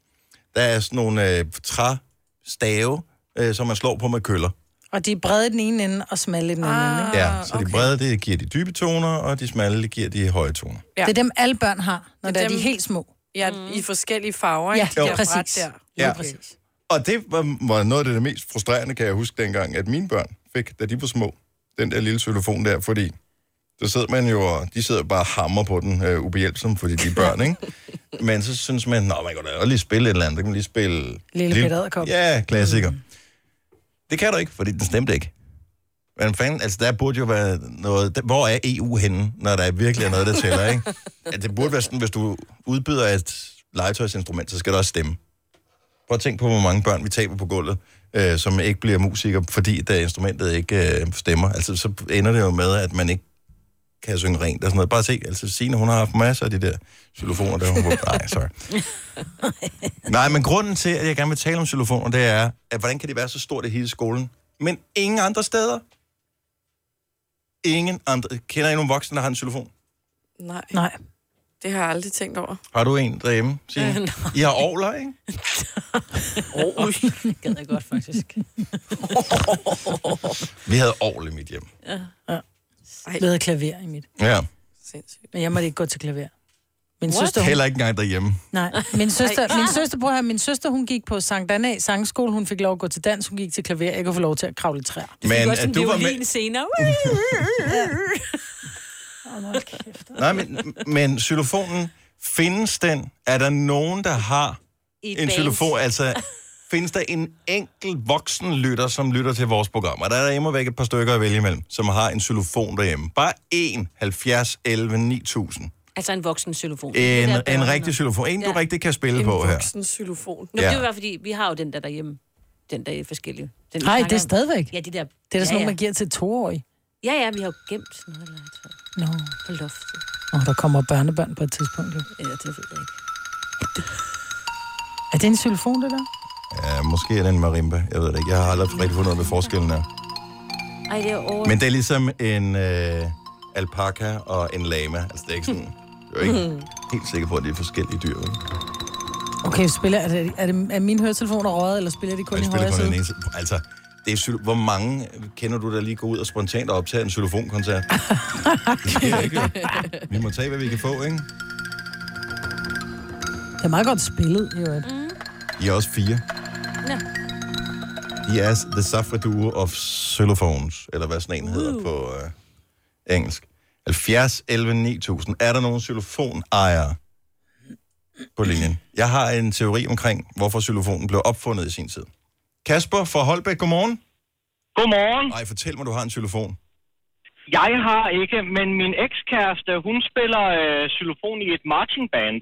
der er sådan nogle uh, træstave, uh, som man slår på med køller. Og de er brede den ene ende og smalle i den anden ende. ikke? Ja, så okay. de brede, det giver de dybe toner, og de smalle, det giver de høje toner. Ja. Det er dem, alle børn har, når Det er de dem- er helt små. Ja, mm. i forskellige farver, Ja, ikke? De jo. præcis. Der. Ja. præcis. Og det var, var noget af det, der mest frustrerende, kan jeg huske dengang, at mine børn fik, da de var små, den der lille xylofon der, fordi så sidder man jo, og de sidder bare og hammer på den øh, ubehjælpsom, fordi de er børn, ikke? Men så synes man, nå, man kan da lige spille et eller andet, kan man lige spille... Lille Peter Edderkop. Ja, klassiker. Mm. Det kan du ikke, fordi den stemte ikke. Men fanden, altså der burde jo være noget... der- Hvor er EU henne, når der virkelig er noget, der tæller, ikke? At det burde være sådan, hvis du udbyder et legetøjsinstrument, så skal det også stemme. Prøv at tænke på, hvor mange børn vi taber på gulvet, øh, som ikke bliver musikere, fordi der instrumentet ikke øh, stemmer. Altså, så ender det jo med, at man ikke kan synge rent og sådan noget. Bare se, altså Signe, hun har haft masser af de der xylofoner, der hun Nej, sorry. Nej, men grunden til, at jeg gerne vil tale om xylofoner, det er, at hvordan kan det være så stort i hele skolen, men ingen andre steder? Ingen andre. Kender I nogle voksne, der har en xylofon? Nej. Nej. Det har jeg aldrig tænkt over. Har du en derhjemme, Signe? Øh, nej. I har ovler, ikke? Oh, det gad jeg godt, faktisk. Vi havde ovl i mit hjem. ja. Ja. Vi havde klaver i mit. Ja. Men jeg måtte ikke gå til klaver. Min What? søster, hun, Heller ikke engang derhjemme. Nej, min søster, min søster, prøv min søster, hun gik på Sankt Anna sangskole, hun fik lov at gå til dans, hun gik til klaver, jeg kunne få lov til at kravle træer. Men også at en du var med... senere. Nej, men, men xylofonen, findes den? Er der nogen, der har et en band. xylofon? Altså, findes der en enkelt voksen lytter, som lytter til vores program? Og der er der imod væk et par stykker at vælge imellem, som har en xylofon derhjemme. Bare én, 70, 11, 9000. Altså en voksen xylofon. En, en rigtig xylofon. En, du Ja. rigtig kan spille på her. voksen xylofon. Nå, Ja. ja. det er jo bare fordi, vi har jo den der derhjemme. Den der er forskellige. Den, Nej, det er stadigvæk. Ja, de der... Det er der sådan ja, nogle, man giver til toårige. Ja, ja, vi har jo gemt sådan noget legetøj Nå. på loftet. Og der kommer børnebørn på et tidspunkt. Jo. Ja, det ved jeg ikke. Er det en xylofon, det der? Ja, måske er det en marimba. Jeg ved det ikke. Jeg har aldrig rigtig fundet ud af, hvad forskellen er. Ej, det er over... Men det er ligesom en øh, alpaka og en lama. Altså, det er ikke sådan... Jeg er ikke helt sikker på, at det er forskellige dyr. Vel? Okay, spiller, er, det, er, det, er mine høretelefoner røget, eller spiller de kun Jeg i spiller højre kun den side? ene side. Altså, det er xylo- Hvor mange kender du, der lige går ud og spontant optager en xylofonkoncert? det sker ikke, jo. Vi må tage, hvad vi kan få, ikke? Det er meget godt spillet, jo. Mm. I er også fire. Ja. I er the Safra Duo of Xylophones, eller hvad sådan en hedder Uh. på øh, engelsk. 70, 11, 9000. Er der nogen xylofonejere på linjen? Jeg har en teori omkring, hvorfor xylofonen blev opfundet i sin tid. Kasper fra Holbæk, godmorgen. Godmorgen. Ej, fortæl mig, du har en xylofon. Jeg har ikke, men min ekskæreste, hun spiller øh, xylofon i et marching band.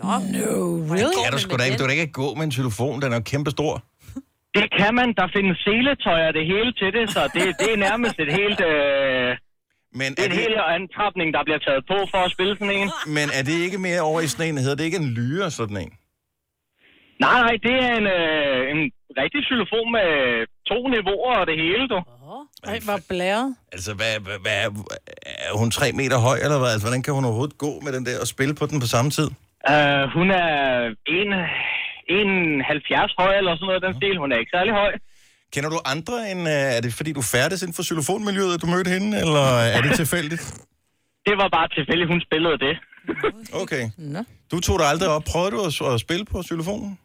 Nå. No, really? Kan du sgu da ikke, du kan ikke gå med en xylofon, den er jo kæmpe stor. Det kan man. Der findes seletøj og det hele til det, så det, det er nærmest et helt... Øh, Men det er en hel antrapning, der bliver taget på for at spille sådan en. Men er det ikke mere over i sådan en, hedder det ikke en lyre, sådan en? Nej, nej, det er en, øh, en rigtig xylofon med to niveauer og det hele, du. Ej, var blæret. Altså, hvad, hvad, hvad, er hun tre meter høj, eller hvad? Altså, hvordan kan hun overhovedet gå med den der og spille på den på samme tid? Uh, hun er en, en 70 høj eller sådan noget den stil. Hun er ikke særlig høj. Kender du andre end... øh, Er det fordi, du færdes inden for xylofonmiljøet, at du mødte hende, eller er det tilfældigt? Det var bare tilfældigt, hun spillede det. Okay. Nå. Du tog dig aldrig op. Prøvede du at, at spille på xylofonen?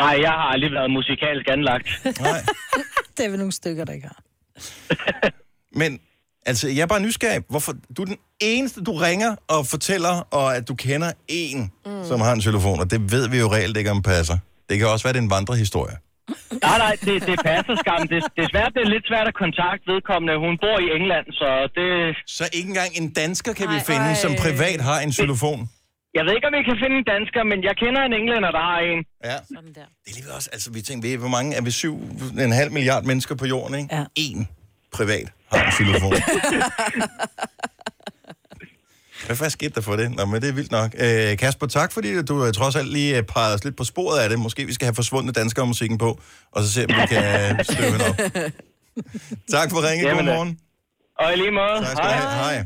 Nej, jeg har aldrig været musikalsk anlagt. Nej. Det er vi nogle stykker, der ikke har. Men, altså, jeg er bare nysgerrig. Hvorfor? Du er den eneste, du ringer og fortæller, og at du kender en, mm. som har en xylofon, og det ved vi jo reelt ikke, om passer. Det kan også være, det er en vandrehistorie. Nej, nej, det, det passer skam. Det, desværre det er lidt svært at kontakte vedkommende. Hun bor i England, så det... Så ikke engang en dansker kan vi finde, som privat har en xylofon? Jeg ved ikke, om I kan finde en dansker, men jeg kender en englænder, der har en. Ja. Det er lige også, altså vi tænker, vi er, hvor mange er vi? Syv, en halv milliard mennesker på jorden, ikke? Ja. En privat har en xylofon. Hvad fanden skete der for det? Nå, men det er vildt nok. Øh, Kasper, tak fordi du øh, trods alt lige øh, pegede os lidt på sporet af det. Måske vi skal have forsvundne danskere musikken på, og så se, om vi kan øh, støve hende op. tak for ringen. God morgen. Og i lige måde. Tak skal have. Hej.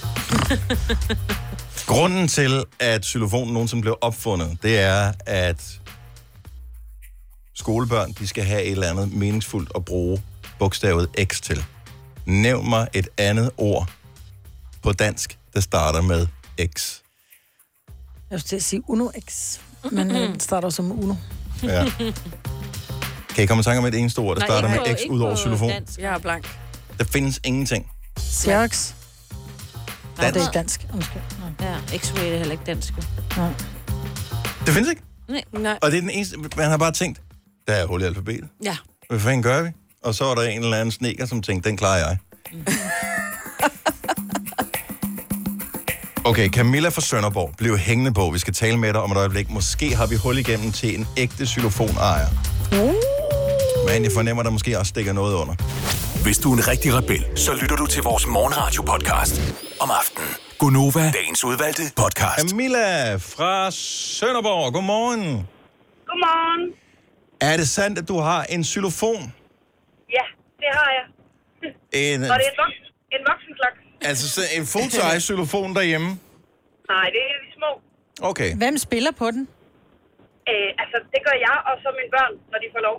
Grunden til, at xylofonen nogensinde blev opfundet, det er, at skolebørn, de skal have et eller andet meningsfuldt at bruge bogstavet X til. Nævn mig et andet ord på dansk, der starter med X. Jeg skulle til at sige Uno X, men øh, den starter som Uno. Ja. Kan I komme i tanke om et eneste ord, der Nej, starter ikke med X ud over xylofon? dansk. Jeg er blank. Der findes ingenting. Xerox. Nej, det er Dansk. ikke dansk. Undskyld. Ja, X-ray er heller ikke dansk. Nej. Det findes ikke. Nej. Nej. Og det er den eneste, man har bare tænkt, der er hul i alfabetet. Ja. Hvad fanden gør vi? Og så var der en eller anden sneker, som tænkte, den klarer jeg. Okay, Camilla fra Sønderborg blev hængende på. Vi skal tale med dig om et øjeblik. Måske har vi hul igennem til en ægte xylofonejer. Men jeg fornemmer, at der måske også stikker noget under. Hvis du er en rigtig rebel, så lytter du til vores morgenradio-podcast om aftenen. Gunova, dagens udvalgte podcast. Camilla fra Sønderborg, godmorgen. Godmorgen. Er det sandt, at du har en xylofon? Ja, det har jeg. En, Og det er en, vok- en voksen slags. altså så en full-size xylofon derhjemme? Nej, det er de små. Okay. Hvem spiller på den? Øh, altså, det gør jeg og så mine børn, når de får lov.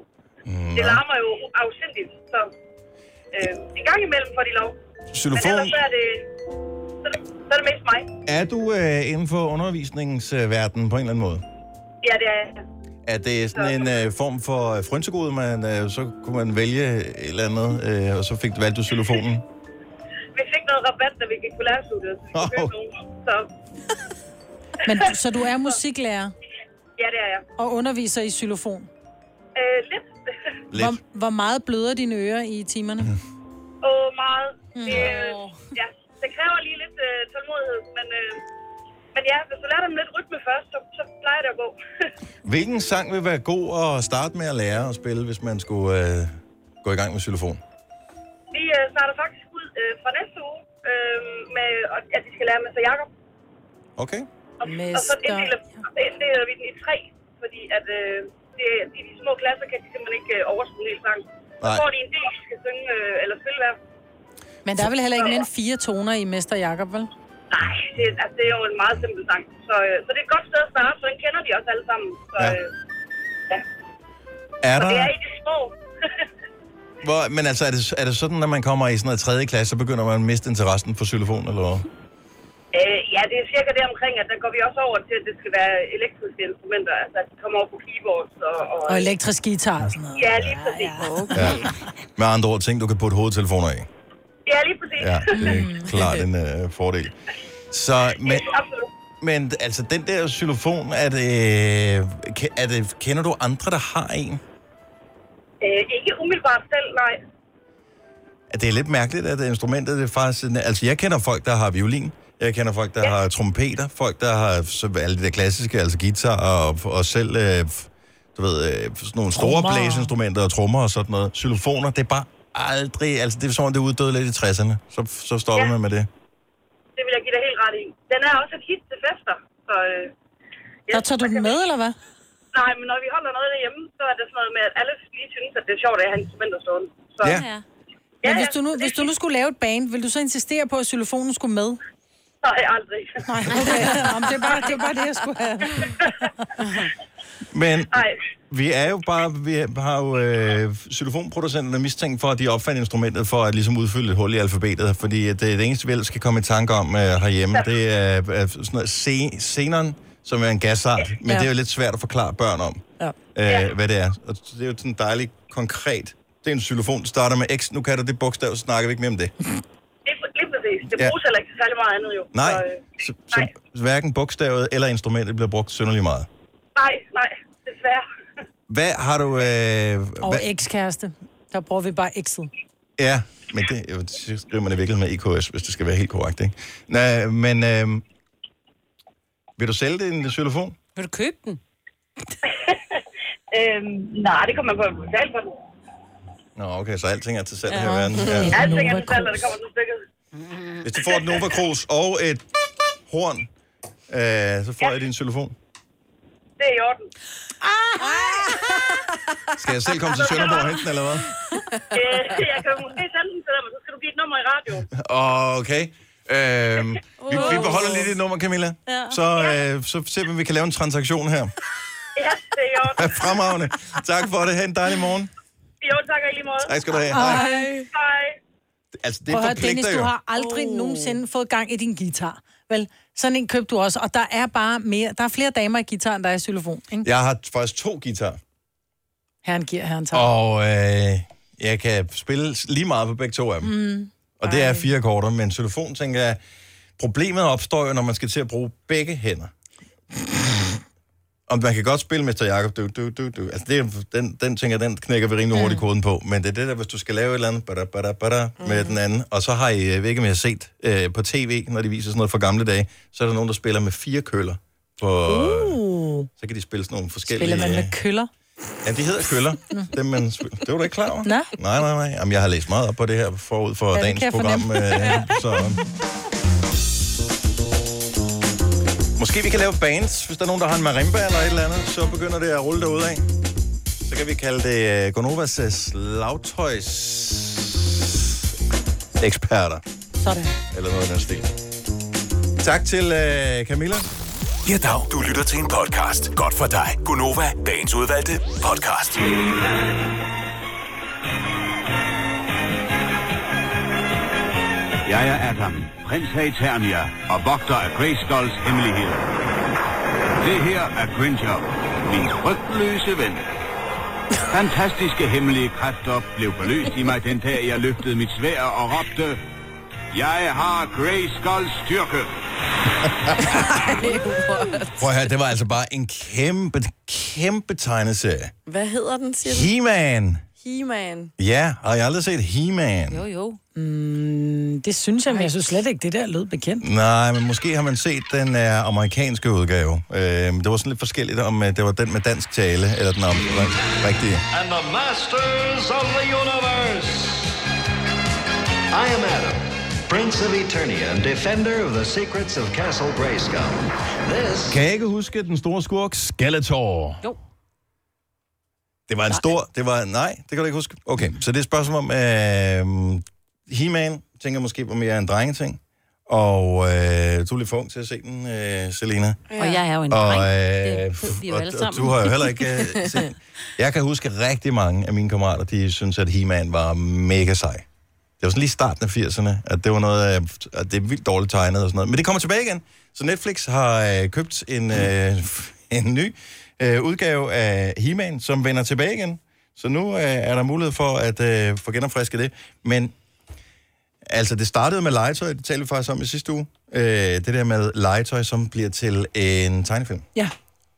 Mm, det larmer jo afsindigt, så øh, en gang imellem får de lov. Xylofon? Men ellers så er det, så er det, så er det mest mig. Er du øh, inden for undervisningsverdenen på en eller anden måde? Ja, det er jeg. Er det sådan en øh, form for øh, frynsegode, man, øh, så kunne man vælge et eller andet, øh, og så fik du valgt du xylofonen? Hvis noget rabat, da vi gik på lærerstudiet, så vi nogen. Så Men, så du er musiklærer ja, det er jeg. og underviser i xylofon. Øh, lidt. Hvor, hvor meget bløder dine ører i timerne? Og meget. Det, øh, ja, det kræver lige lidt øh, tålmodighed, men, øh, men ja, hvis du lærer dem lidt rytme først, så, så plejer det at gå. Hvilken sang vil være god at starte med at lære at spille, hvis man skulle øh, gå i gang med xylofon? Vi øh, starter faktisk ud øh, fra næste uge øh, med, at de skal lære Mester Jakob. Okay. Og, og så inddeler, så inddeler vi den i tre, fordi at øh, det, de, de små klasser kan de simpelthen ikke øh, overskue en hel sang. Så får de en del, de skal synge øh, eller spille hver. Men der er vel heller ikke mere end fire toner i Mester Jakob, vel? Nej, det, altså, det er jo en meget simpel sang. Så, øh, så det er et godt sted at starte, for den kender de også alle sammen. Så, Ja. øh, ja. Er Og det er der, i de små. hvor, men altså, er det, er det sådan, når man kommer i sådan noget tredje klasse, så begynder man at miste interessen for xylofon, eller hvad? Øh, ja, det er cirka det omkring, at der går vi også over til, at det skal være elektriske instrumenter. Altså, at de kommer over på keyboards og... og Og elektrisk guitar og sådan noget. Ja, lige præcis. Okay. Ja. Med andre ord, ting, du kan putte hovedtelefoner i. Ja, lige præcis. Ja, det er klart en øh, fordel. Så, men, men altså, den der xylofon, er det, er det, kender du andre, der har en? Øh, ikke umiddelbart selv, nej. At det er lidt mærkeligt, at instrumentet det er faktisk... sådan- Altså, jeg kender folk, der har violin. Jeg kender folk, der ja. har trompeter. Folk, der har så, alle de der klassiske, altså guitar og, og selv... Øh, du ved, øh, sådan nogle store Trommer. blæseinstrumenter og trommer og sådan noget. Xylofoner, det er bare aldrig... Altså, det er om, det uddøde lidt i 60'erne. Så, så stopper ja. man med det. Det vil jeg give dig helt ret i. Den er også et hit til fester. Så, øh, Så tager du den med, eller hvad? Nej, men når vi holder noget derhjemme, så er det sådan noget med, at alle lige synes, at det er sjovt at have instrumenter stående. Så, Ja. Men hvis du, nu, hvis du nu skulle lave et band, vil du så insistere på, at xylofonen skulle med? Nej, aldrig. Nej, okay. Jamen, det, er bare, det er bare det, jeg skulle have. Men vi er jo bare, vi har jo øh, xylofonproducenterne mistænkt for, at de opfandt instrumentet for at ligesom udfylde et hul i alfabetet, fordi det, det eneste, vi ellers skal komme i tanke om øh, herhjemme, det er, er sådan noget C- xenon, som er en gasart, men Ja. det er jo lidt svært at forklare børn om, Ja. øh, hvad det er. Og det er jo sådan dejligt konkret. Det er en xylofon, der starter med X, nu kan du det bogstav, så snakker vi ikke mere om det. Lige, lige præcis. Det Ja. bruges heller ikke særlig meget andet, jo. Nej, Så, øh, så, så hverken bogstavet eller instrumentet bliver brugt synderligt meget. nej, nej, desværre. Hvad har du... Øh, Og hvad, ekskæreste. Der bruger vi bare X'et. Ja, men det jo, så skriver man i virkeligheden med EKS, hvis det skal være helt korrekt, ikke? Nå, men øh, vil du sælge det en xylofon? Vil du købe den? øhm, nej, det kommer man på at betale for den. Nå, okay, så alting er til salg Ja. her i verden. Ja. Ja. Alting er til salg, når det kommer til stykket. Hvis du får et Nova Cruz og et horn, øh, så får jeg din xylofon. Det er i orden. Skal jeg selv komme til Sønderborg og hente den, eller hvad? øh, jeg kan måske sende den til dig, men så skal du give et nummer i radioen. Okay. Øh, vi, vi beholder lige dit nummer, Camilla. Ja. Så, øh, så ser vi, om vi kan lave en transaktion her. Ja, det er i orden. Fremragende. Tak for det. Ha' en dejlig morgen. Jo, tak og i lige måde. Tak skal du have. Hej. Hej. Altså, det Prøv at høre, Dennis, forpligter du jo. har aldrig oh. nogensinde fået gang i din guitar. Vel, sådan en købte du også, og der er bare mere, der er flere damer i guitaren, der er i xylofon, ikke? Jeg har faktisk to guitar. Herren giver, herren tager. Og øh, jeg kan spille lige meget på begge to af dem. Mm. Og det er fire akkorder, men telefon, tænker jeg, problemet opstår jo, når man skal til at bruge begge hænder. Og man kan godt spille Mr. Jacob, du, du, du, du. Altså, det er, den, den tænker jeg, den knækker vi rimelig hurtigt koden på. Men det er det der, hvis du skal lave et eller andet bada, bada, bada, med den anden. Og så har I, jeg ved ikke om I har set øh, på tv, når de viser sådan noget fra gamle dage, så er der nogen, der spiller med fire køller. På, Uh. Så kan de spille sådan nogle forskellige... Spiller man med køller? Ja, de hedder køller. Dem, man spiller. Det var du ikke klar over? Nej. Nej, nej, nej. Jamen, jeg har læst meget op på det her forud for Ja, dagens jeg program. Øh, så... Måske vi kan lave bands, hvis der er nogen, der har en marimba eller et eller andet, så begynder det at rulle derude af. Så kan vi kalde det uh, Gonovas uh, slagtøjs eksperter, Sådan. eller noget af den stil. Tak til uh, Camilla. Ja, dag. Du lytter til en podcast. Godt for dig. Gunova, dagens udvalgte podcast. Jeg er Adam, prins af Eternia og vogter af Grayskulls hemmelighed. Det her er Cringer, min frygtløse ven. Fantastiske hemmelige kræfter blev forløst i mig den dag, jeg løftede mit svær og råbte, Jeg har Grayskulls styrke. Prøv at høre, det var altså bare en kæmpe, kæmpe tegneserie. Hvad hedder den, siger du? He-Man. He-Man. Ja, har jeg aldrig set He-Man? Jo, jo. Mm, det synes jeg, men jeg synes slet ikke, det der lød bekendt. Nej, men måske har man set den uh, amerikanske udgave. Uh, det var sådan lidt forskelligt, om uh, det var den med dansk tale, eller den om, rigtige. and the masters of the universe. I am Adam, Prince of Eternia and defender of the secrets of Castle Grayskull. This Kan jeg ikke huske den store skurk Skeletor? Jo. Det var en stor... Det var, nej, det kan du ikke huske. Okay, så det er et spørgsmål om... Øh, He-Man, tænker måske var mere en drengeting. Og øh, du er lidt for ung til at se den, øh, Selina. Ja. Og jeg er jo en Og, dreng. øh, Det ved vi jo og, og du har jo heller ikke øh, set Jeg kan huske rigtig mange af mine kammerater, de synes, at He-Man var mega sej. Det var sådan lige starten af 80'erne, at det var noget, øh, at det er vildt dårligt tegnet og sådan noget. Men det kommer tilbage igen. Så Netflix har øh, købt en, øh, en ny øh, udgave af He-Man, som vender tilbage igen. Så nu øh, er der mulighed for at øh, få genopfrisket det. Men altså, det startede med legetøj, det talte vi faktisk om i sidste uge. Øh, det der med legetøj, som bliver til en tegnefilm. Ja.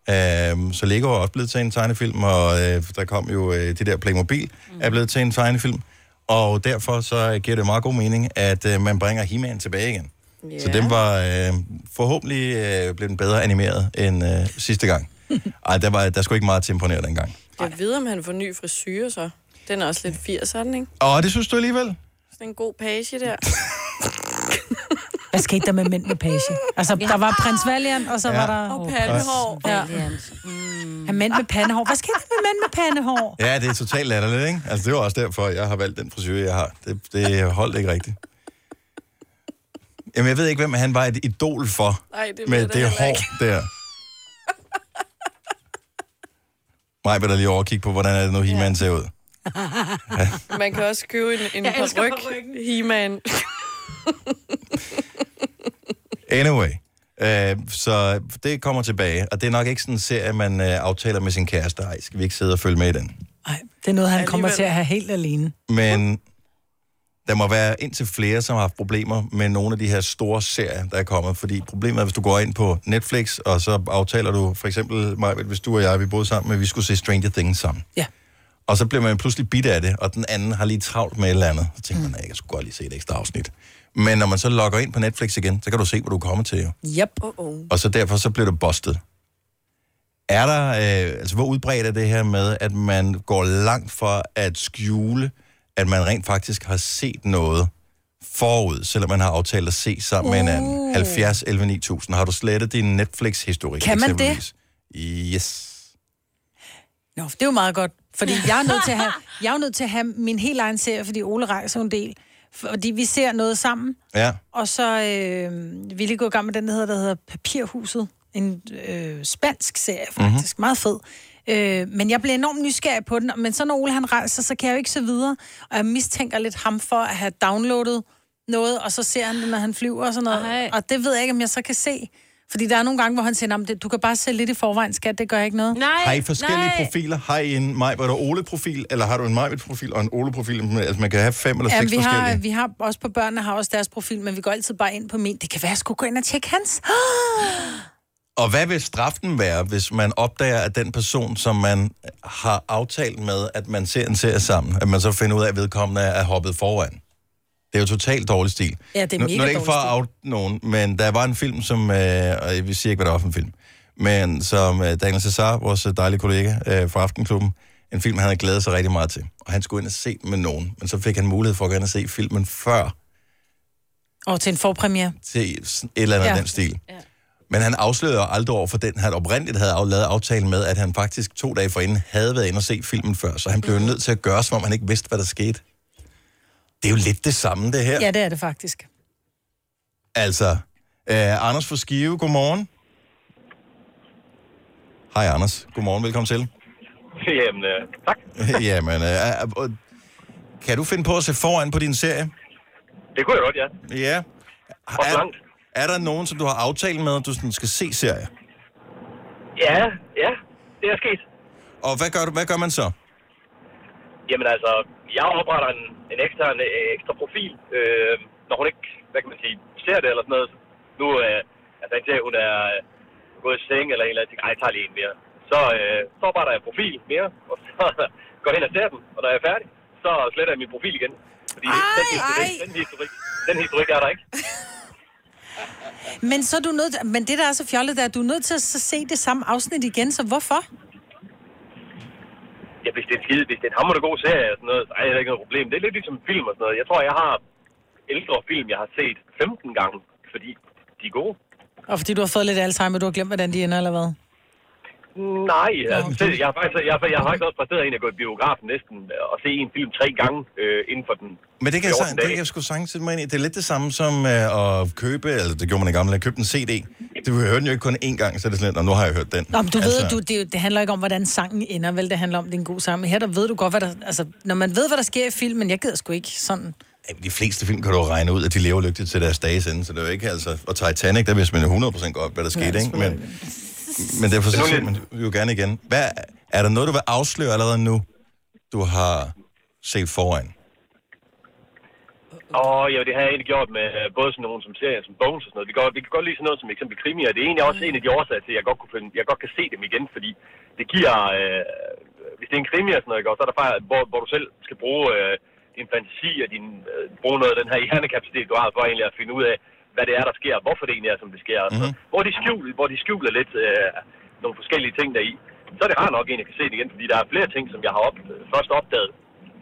Øhm, så Lego er også blevet til en tegnefilm, og øh, der kom jo øh, det der Playmobil, mm. er blevet til en tegnefilm. Og derfor så giver det meget god mening, at øh, man bringer He-Man tilbage igen. Yeah. Så den var øh, forhåbentlig øh, blev den bedre animeret end øh, sidste gang. Ej, der, var, der skulle ikke meget til at imponere dengang. Jeg ved, om han får ny frisyr, så. Den er også lidt 80'er, den, ikke? Og det synes du alligevel? Sådan en god page der. Hvad skete der med mænd med page? Altså, der var prins Valiant, og så Ja. var der... Og pandehår. Ja. Mm. Mænd med pandehår. Hvad skete der med mænd med pandehår? Ja, det er totalt latterligt, ikke? Altså, det var også derfor, jeg har valgt den frisyr, jeg har. Det, det holdt ikke rigtigt. Jamen, jeg ved ikke, hvem han var et idol for. Nej, det med det heller hår ikke. der. Mig vil da lige overkigge på, hvordan er det nu, He-Man ser ud. Man kan også købe en, en paryk. He-Man. Anyway, øh, så det kommer tilbage, og det er nok ikke sådan en serie, man øh, aftaler med sin kæreste. Ej, skal vi ikke sidde og følge med i den? Det er noget, han kommer Alligevel. til at have helt alene. Men der må være indtil flere, som har haft problemer med nogle af de her store serier, der er kommet. Fordi problemet er, hvis du går ind på Netflix, og så aftaler du, for eksempel mig, hvis du og jeg, vi boede sammen, at vi skulle se Stranger Things sammen. Ja. Og så bliver man pludselig bidt af det, og den anden har lige travlt med et eller andet. Så tænker man, at jeg skulle godt lige se et ekstra afsnit. Men når man så logger ind på Netflix igen, så kan du se, hvor du kommer til. Jo. Yep. Uh-oh. Og så derfor så bliver du bustet. Er der, øh, altså hvor udbredt er det her med, at man går langt for at skjule, at man rent faktisk har set noget forud, selvom man har aftalt at se sammen med en anden? Uh. 70, 11, 9000. Har du slettet din Netflix-historik? Kan man det? Yes. Nå, det er jo meget godt. Fordi jeg er nødt til at have, jeg er nødt til at have min helt egen serie, fordi Ole rejser en del. Fordi vi ser noget sammen, Ja. og så øh, vi lige gået i gang med den, der hedder, der hedder Papirhuset. En øh, spansk serie, faktisk. Mm-hmm. Meget fed. Øh, men jeg blev enormt nysgerrig på den. Men så når Ole han rejser, så kan jeg jo ikke se videre. Og jeg mistænker lidt ham for at have downloadet noget, og så ser han det, når han flyver og sådan noget. Ej. Og det ved jeg ikke, om jeg så kan se. Fordi der er nogle gange, hvor han siger, "Nå, men det- du kan bare se lidt i forvejen, skat, det gør ikke noget. Nej, Har I forskellige nej. profiler? Har I en mig, hvor der Ole-profil, eller har du en mig profil og en Ole-profil? Altså man kan have fem eller Ja, seks vi har, forskellige. vi har også på børnene har også deres profil, men vi går altid bare ind på min. Det kan være, at jeg skulle gå ind og tjekke hans. Og hvad vil straffen være, hvis man opdager, at den person, som man har aftalt med, at man ser en serie sammen, at man så finder ud af, at vedkommende er hoppet foran? Det er jo totalt dårlig stil. Ja, det er nu, mega nu er det ikke for at out nogen, men der var en film, som, øh, og jeg vil sige ikke, hvad det var for en film, men som øh, Daniel Cesar, vores øh, dejlige kollega øh, fra Aftenklubben, en film, han havde glædet sig rigtig meget til. Og han skulle ind og se den med nogen, men så fik han mulighed for at gå ind og se filmen før Og til en forpremiere. til et eller andet ja. Ja. den stil. Ja. Men han afslørede aldrig over for den, han oprindeligt havde lavet aftalen med, at han faktisk to dage forinden havde været inde og se filmen før, så han blev nødt til at gøre, som om han ikke vidste, hvad der skete. Det er jo lidt det samme, det her. Ja, det er det faktisk. Altså, øh, Anders fra Skive, godmorgen. Hej Anders, godmorgen, velkommen til. Jamen, øh, tak. Jamen, øh, øh, kan du finde på at se foran på din serie? Det kunne jeg godt, ja. Ja. Er, er der nogen, som du har aftalt med, at du sådan skal se serie? Ja, ja, det er sket. Og hvad gør, du, hvad gør man så? Jamen altså, jeg opretter en, en ekstern, øh, ekstra profil, øh, når hun ikke hvad kan man sige, ser det eller sådan noget. Nu øh, altså, indtil hun er øh, gået i seng eller en eller anden ting, ej, jeg tager lige en mere. Så, øh, så opretter jeg profil mere, og så går hen og ser den, og når jeg er færdig, så sletter jeg min profil igen. Fordi ej, den, historik, den, historik, den historik er der ikke. Men så er du nødt men det der er så fjollet, der er, at du er nødt til at så se det samme afsnit igen, så hvorfor? Ja, hvis det er skide, hvis det er en hammerende god serie og sådan noget, så er det ikke noget problem. Det er lidt ligesom film og sådan noget. Jeg tror, jeg har ældre film, jeg har set 15 gange, fordi de er gode. Og fordi du har fået lidt Alzheimer, du har glemt, hvordan de ender, eller hvad? Nej, altså, det- jeg har faktisk, jeg, har- jeg har faktisk også præsteret en at gå i biografen næsten øh, og se en film tre gange øh, inden for den Men det kan, jeg, 14 sang- det kan jeg sgu sagtens sætte mig ind i. Det er lidt det samme som øh, at købe, eller det gjorde man i gamle dage, købe en CD. Du hører den jo ikke kun én gang, så er det sådan lidt, "Nå, nu har jeg hørt den. Nå, men du altså... ved, du, det, er det handler ikke om, hvordan sangen ender, vel? Det handler om, det er en god sang. Men her der ved du godt, hvad der... Altså, når man ved, hvad der sker i filmen, jeg gider sgu ikke sådan... De fleste film kan du jo regne ud, at de lever lykkeligt til deres dages ende, så det er jo ikke altså... Og Titanic, der vidste man jo 100% godt, hvad der skete, ikke? Men, men derfor så ser man jo gerne igen. Hvad, er der noget, du vil afsløre allerede nu, du har set foran? Og ja, det har jeg egentlig gjort med øh, både sådan nogle som serier, som Bones og sådan noget. Vi, går, vi kan godt lide sådan noget som eksempel krimi, og det er egentlig også en af de årsager til, at jeg godt, kunne finde, jeg godt kan se dem igen, fordi det giver, øh, hvis det er en krimi og sådan noget, så er der faktisk, hvor, hvor du selv skal bruge øh, din fantasi og din, øh, bruge noget af den her hjernekapacitet, du har for egentlig at finde ud af, hvad det er, der sker, hvorfor det egentlig er, som det sker. Mm-hmm. Hvor, de skjuler, hvor de skjuler lidt øh, nogle forskellige ting deri. Så er det rart nok, at jeg kan se det igen, fordi der er flere ting, som jeg har op, først opdaget,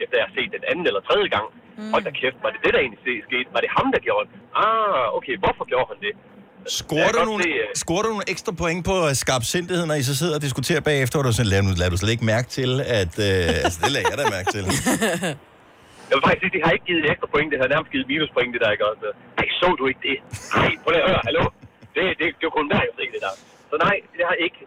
efter jeg har set den anden eller tredje gang. Mm. Hold da kæft, var det det, der egentlig skete? Var det ham, der gjorde det? Ah, okay, hvorfor gjorde han det? Scorer du, nogle, se, scorer du nogle ekstra point på øh, skarpsindighed, når I så sidder og diskuterer bagefter, og du sådan, lader, lader du slet ikke mærke til, at... Øh, altså, det lader jeg da mærke til. Jeg vil faktisk sige, det har ikke givet ekstra point, det har nærmest givet minuspoint, det der, ikke også? Ej, så du ikke det? Nej, prøv lige at høre, hallo? Det, det, det var kun der, jeg se det der. Så nej, det har ikke,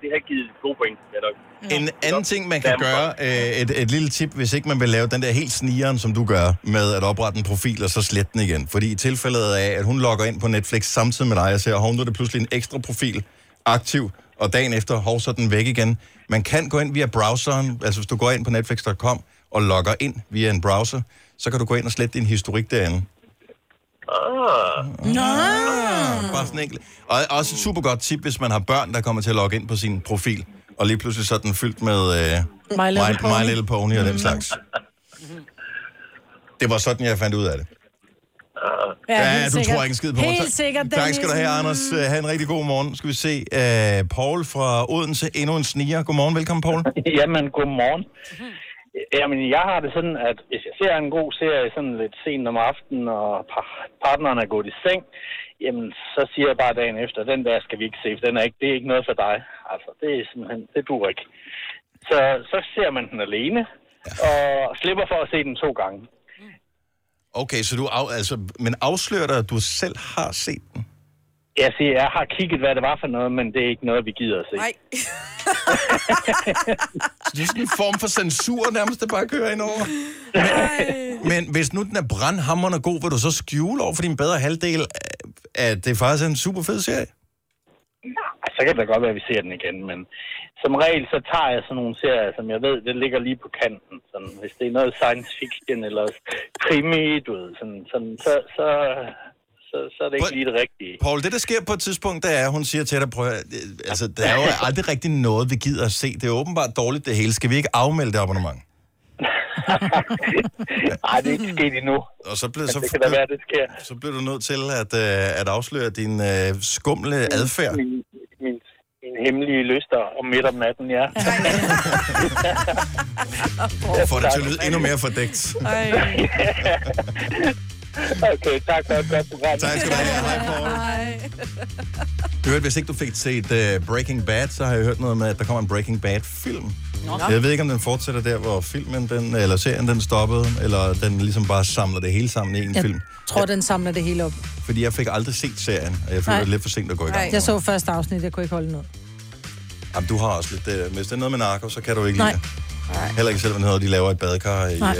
det har ikke givet gode point, ja nok. En anden ting, man kan gøre, øh, et, et lille tip, hvis ikke man vil lave den der helt snigeren, som du gør, med at oprette en profil og så slette den igen. Fordi i tilfældet af, at hun logger ind på Netflix samtidig med dig og ser, hov, nu er det pludselig en ekstra profil aktiv, og dagen efter, hov, så er den væk igen. Man kan gå ind via browseren, altså hvis du går ind på netflix.com og logger ind via en browser, så kan du gå ind og slette din historik derinde. Ah. Nå! Bare sådan enkelt. Og også et super godt tip, hvis man har børn, der kommer til at logge ind på sin profil, og lige pludselig så er den fyldt med uh, My Little My, Pony. My Little Pony og den slags. Det var sådan, jeg fandt ud af det. Ja, Ja, du sikkert. tror ikke en skid på mig. Helt sikkert, Tak skal du have, Dennis. Anders. Uh, Ha' en rigtig god morgen. Skal vi se. Uh, Paul fra Odense, endnu en sniger. Godmorgen, velkommen, Paul. Jamen, godmorgen. Jamen, jeg har det sådan, at hvis jeg ser en god serie sådan lidt sent om aftenen, og par- partneren er gået i seng, jamen, så siger jeg bare dagen efter, den der skal vi ikke se, for den er ikke, det er ikke noget for dig. Altså, det er simpelthen, det dur ikke. Så, så ser man den alene, og slipper for at se den to gange. Okay, så du af, altså, men afslører dig, at du selv har set den? Jeg siger, jeg har kigget, hvad det var for noget, men det er ikke noget, vi gider at se. Nej. Så det er sådan en form for censur, nærmest, der bare kører ind over. Men, men hvis nu den er brandhammerende god, vil du så skjule over for din bedre halvdel, at det faktisk er en super fed serie? Ej, så kan det da godt være, at vi ser den igen, men som regel, så tager jeg sådan nogle serier, som jeg ved, det ligger lige på kanten. Sådan, hvis det er noget science fiction eller krimi, du ved, sådan, sådan, så, så, så, så er det ikke lige det rigtige. Paul, det der sker på et tidspunkt, det er, at hun siger til dig, prøv at, øh, altså, der er jo aldrig rigtig noget, vi gider at se. Det er åbenbart dårligt det hele. Skal vi ikke afmelde det abonnement? Nej, det er ikke sket endnu. Og så blev, så, det kan da være, det sker. så blev du nødt til at, øh, at afsløre din øh, skumle adfærd. Min, min, min hemmelige lyster om midt om natten, ja. Får det til at lyde endnu mere fordækt. Okay, tak for et godt program. Tak skal du have. Hej, Paul. Du hørte, hvis ikke du fik set uh, Breaking Bad, så har jeg hørt noget med, at der kommer en Breaking Bad-film. Nå. Jeg ved ikke, om den fortsætter der, hvor filmen, den, eller serien, den stoppede, eller den ligesom bare samler det hele sammen i en Jeg film. tror, den samler det hele op. Fordi jeg fik aldrig set serien, og jeg følte Nej. det lidt for sent at gå i gang. Jeg så første afsnit, jeg kunne ikke holde noget. Jamen, du har også lidt... Uh, hvis det er noget med narko, så kan du ikke Nej. lide det. Heller ikke selv, når de laver et badekar i... Nej.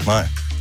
Uh, nej.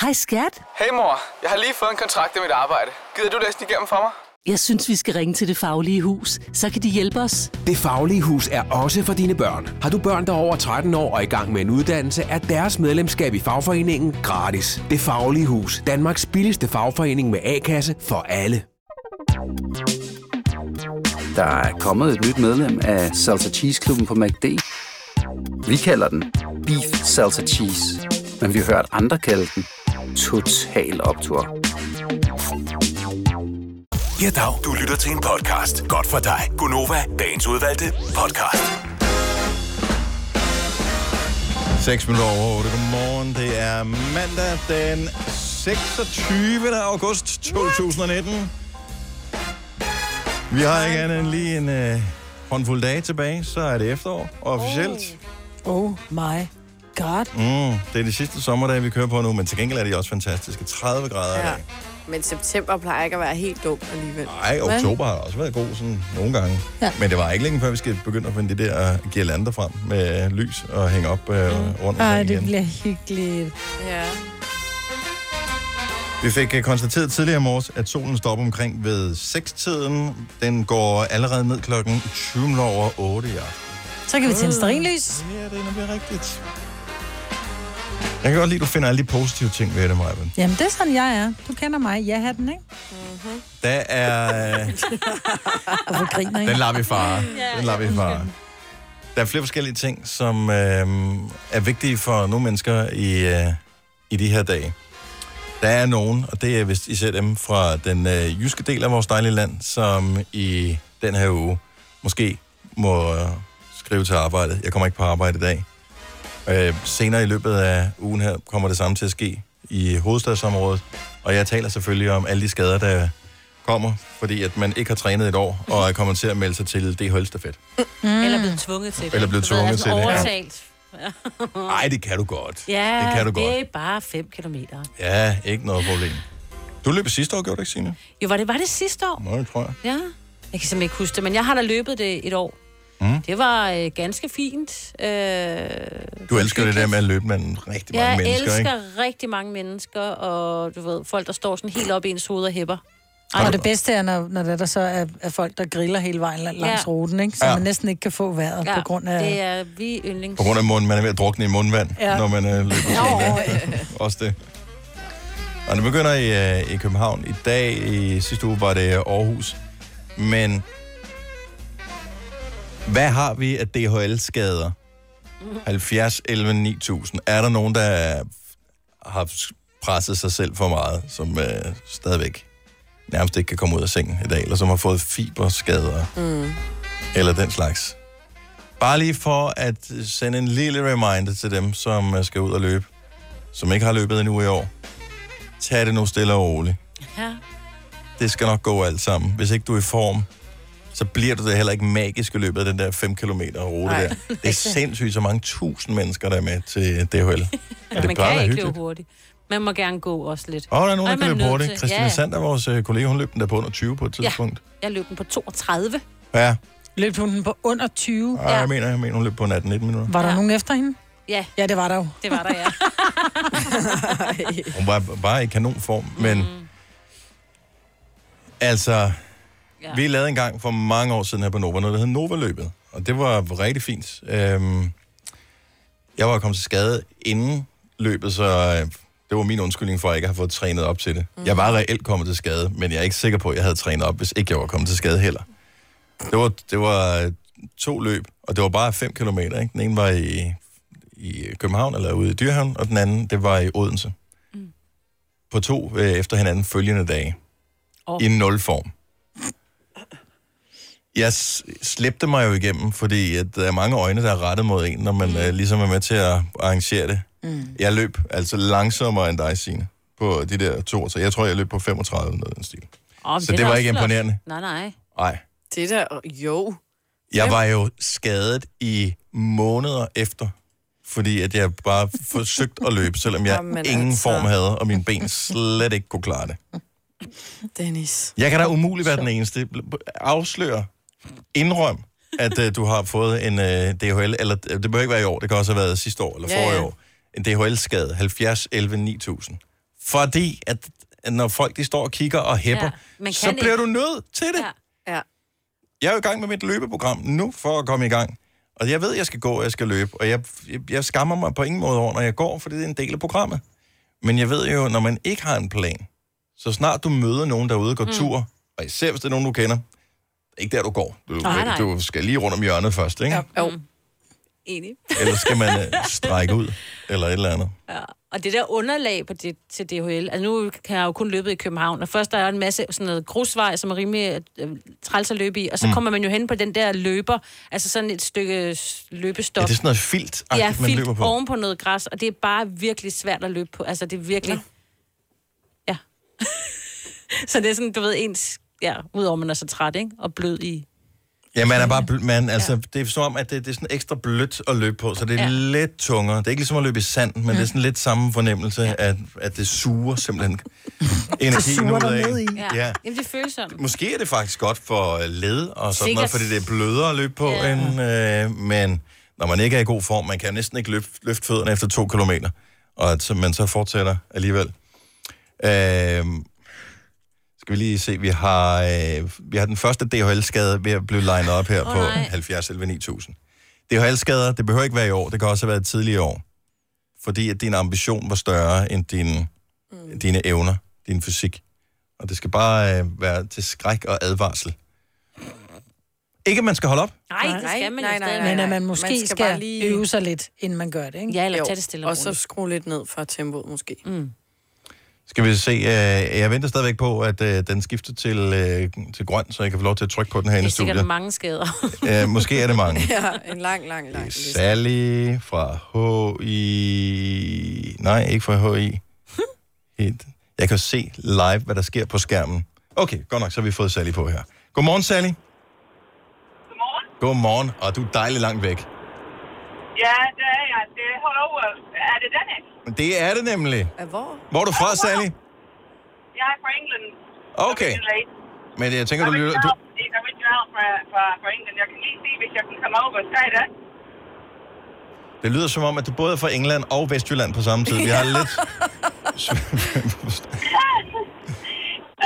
Hej skat. Hey mor, jeg har lige fået en kontrakt i mit arbejde. Gider du læse den igennem for mig? Jeg synes, vi skal ringe til Det Faglige Hus. Så kan de hjælpe os. Det Faglige Hus er også for dine børn. Har du børn, der er over 13 år og i gang med en uddannelse, er deres medlemskab i fagforeningen gratis. Det Faglige Hus. Danmarks billigste fagforening med A-kasse for alle. Der er kommet et nyt medlem af Salsa Cheese Klubben på MACD. Vi kalder den Beef Salsa Cheese, men vi har hørt andre kalde den Total Optor. Ja, dag. Du lytter til en podcast. Godt for dig. Gunova, dagens udvalgte podcast. 6 minutter over 8. Godmorgen. Det er mandag den 26. august 2019. Vi har ikke andet end lige en øh, håndfuld dage tilbage, så er det efterår officielt. Oh my god. Mm, det er de sidste sommerdage, vi kører på nu, men til gengæld er de også fantastiske. 30 grader ja. i dag. Men september plejer ikke at være helt dum alligevel. Nej, oktober har også været god sådan nogle gange. Ja. Men det var ikke længe før, vi skal begynde at finde de der girlander frem med lys og hænge op øh, rundt Ej, omkring det igen. bliver hyggeligt. Ja. Vi fik øh, konstateret tidligere i morges, at solen stopper omkring ved 6-tiden. Den går allerede ned klokken 20 over 8 i aften. Så kan vi tænde stearinlys. Ja, det er nemlig rigtigt. Jeg kan godt lide, at du finder alle de positive ting ved det, Maja. Jamen, det er sådan, jeg er. Du kender mig. Jeg har den, ikke? Mm-hmm. Der er... Hvorfor griner? Den lader vi fare. Den lader vi fare. Der er flere forskellige ting, som øh, er vigtige for nogle mennesker i, øh, i de her dage. Der er nogen, og det er vist især dem fra den øh, jyske del af vores dejlige land, som i den her uge måske må øh, skrive til arbejdet. Jeg kommer ikke på arbejde i dag. Øh, senere i løbet af ugen her kommer det samme til at ske i hovedstadsområdet. Og jeg taler selvfølgelig om alle de skader, der kommer, fordi at man ikke har trænet et år, og er kommet til at melde sig til DHL-stafet. Mm. Eller blevet tvunget til det. Eller blevet tvunget altså til det, ja. Overtalt. Nej, det kan du godt. Ja, det kan du det godt. er bare 5 kilometer. Ja, ikke noget problem. Du løb sidste år, gjorde du ikke, Signe? Jo, var det, var det sidste år? Nå, det tror jeg. Ja. Jeg kan simpelthen ikke huske det, men jeg har da løbet det et år. Mm. Det var øh, ganske fint. Øh, Du elsker det der med at løbe med rigtig mange jeg mennesker, elsker ikke? rigtig mange mennesker, og du ved, folk, der står sådan helt op i ens hoved og hæpper. Og det bedste er, når, når der, der så er, er folk, der griller hele vejen la- langs Ja. ruten, ikke? så Ja. man næsten ikke kan få vejret på grund af... det er vi yndlings. På grund af munden, man er ved at drukne i mundvand, ja. Ja. når man øh, løber. Nå, Også det. Og det begynder i, øh, i København. I dag, i sidste uge, var det Aarhus. Men hvad har vi af DHL-skader? 70, 11, 9000. Er der nogen, der har presset sig selv for meget, som øh, stadigvæk nærmest ikke kan komme ud af sengen i dag, eller som har fået fiberskader, Mm. eller den slags? Bare lige for at sende en lille reminder til dem, som øh, skal ud og løbe, som ikke har løbet endnu i år. Tag det nu stille og roligt. Ja. Det skal nok gå alt sammen. Hvis ikke du er i form, så bliver du det heller ikke magisk i løbet af den der 5 km rute Nej. der. Det er sindssygt så mange tusind mennesker, der er med til DHL. Og Ja, det man kan ikke hyggeligt. løbe hurtigt. Man må gerne gå også lidt. Oh, der er nogen, Og der kan løbe hurtigt. til- Christina ja, ja. Sander, vores øh, kollega, hun løb den der på under 20 på et tidspunkt. Jeg løb den på 32. Ja, Løb hun den på under 20? ja. jeg mener, jeg mener, hun løb på en 18-19 minutter. Var der nogen efter hende? Ja. Ja, det var der jo. Det var der, ja. Hun var bare i kanonform, men... Mm. Altså, Ja. vi lavede en gang for mange år siden her på Nova, noget der hed Nova-løbet. Og det var rigtig fint. Øhm, jeg var kommet til skade inden løbet, så øh, det var min undskyldning for, at jeg ikke har fået trænet op til det. Jeg var reelt kommet til skade, men jeg er ikke sikker på, at jeg havde trænet op, hvis ikke jeg var kommet til skade heller. Det var, det var øh, to løb, og det var bare 5 km. Ikke? Den ene var i, i København, eller ude i Dyrhavn, og den anden, det var i Odense. Mm. På to øh, efter hinanden følgende dage. Oh. I nul form. Jeg slæbte mig jo igennem, fordi at der er mange øjne, der er rettet mod en, når man mm. øh, ligesom er med til at arrangere det. Mm. Jeg løb altså langsommere end dig, Signe, på de der to. Så jeg tror, jeg løb på 35 eller noget den stil. Oh, Så det var ikke imponerende? Nej, nej. Nej. Det der, jo. Jeg var jo skadet i måneder efter, fordi at jeg bare forsøgte at løbe, selvom jeg Jamen, ingen altså. form havde, og mine ben slet ikke kunne klare det. Dennis. Jeg kan da umuligt være den eneste. Afslør, indrøm, at uh, du har fået en uh, DHL, eller øh, det behøver ikke være i år, det kan også have været sidste år eller Ja, forrige ja. år, en DHL-skade, 70 11 9000. Fordi at at når folk de står og kigger og hæpper, Ja, ja, så bliver ikke. du nødt til det. Ja. Ja. Jeg er jo i gang med mit løbeprogram nu for at komme i gang. Og jeg ved, at jeg skal gå, og jeg skal løbe. Og jeg, jeg, jeg skammer mig på ingen måde over, når jeg går, for det er en del af programmet. Men jeg ved jo, når man ikke har en plan, så snart du møder nogen derude og går mm. tur, og især hvis det er nogen, du kender, ikke der, du går. Du, Nej, nej. du skal lige rundt om hjørnet først, ikke? Ja. Jo. Enig. Eller skal man uh, strække ud, eller et eller andet. Ja. Og det der underlag på det, til DHL, altså nu kan jeg jo kun løbe i København, og først der er en masse sådan noget grusvej, som er rimelig øh, træls at løbe i, og så Mm. mm. kommer man jo hen på den der løber, altså sådan et stykke s- løbestop. Er det sådan noget filt Ja, man filt løber på? oven på noget græs, og det er bare virkelig svært at løbe på. Altså, det er virkelig... Ja. så det er sådan, du ved, ens... Ja, udover man er så træt, ikke? Og blød i... Ja, man er bare bl- man, altså, ja. det er som om, at det, det er sådan ekstra blødt at løbe på, så det er ja. Lidt tungere. Det er ikke ligesom at løbe i sand, men mm. det er sådan lidt samme fornemmelse, ja. at, at det suger simpelthen energien ud af. Ja. Ja. Jamen, det føles sådan. Måske er det faktisk godt for led og sådan noget, Sikkert. fordi det er blødere at løbe på, ja. End, øh, men når man ikke er i god form, man kan næsten ikke løfte, løfte fødderne efter to kilometer, og at så- man så fortsætter alligevel. Øh, skal vi lige se, vi har, øh, vi har den første DHL-skade ved at blive legnet op her oh, på nej. 70 11 9000. DHL-skader, det behøver ikke være i år, det kan også have været tidligere år, fordi at din ambition var større end dine, mm. dine evner, din fysik. Og det skal bare øh, være til skræk og advarsel. Ikke, at man skal holde op. Nej, det skal man nej, nej, stadig. nej, Men nej. at man måske Man skal, skal lige- øve sig lidt, inden man gør det, ikke? Ja, eller Jo, tage det stille og Og så skrue lidt ned fra tempoet, måske. Mm. Skal vi se, øh, jeg venter stadigvæk på, at øh, den skifter til, øh, til grøn, så jeg kan få lov til at trykke på den her Det i er sikkert studiet. mange skader. Øh, måske er det mange. Ja, en lang, lang, lang liste. Sally fra HI... Nej, ikke fra HI. Helt. Jeg kan se live, hvad der sker på skærmen. Okay, godt nok, så har vi fået Sally på her. Godmorgen, Sally. Godmorgen. Godmorgen, og du er dejligt langt væk. Ja, det er jeg. Det er, hold over. Er det Dennis? Det er det nemlig. Hvor? Hvor er du fra, Sally? Jeg er fra England. Okay. Men jeg tænker, du lytter... Du... Jeg er original fra, fra, fra England. Jeg kan lige se, hvis jeg kan komme over. Skal det? Det lyder som om, at du både er fra England og Vestjylland på samme tid. Vi har lidt...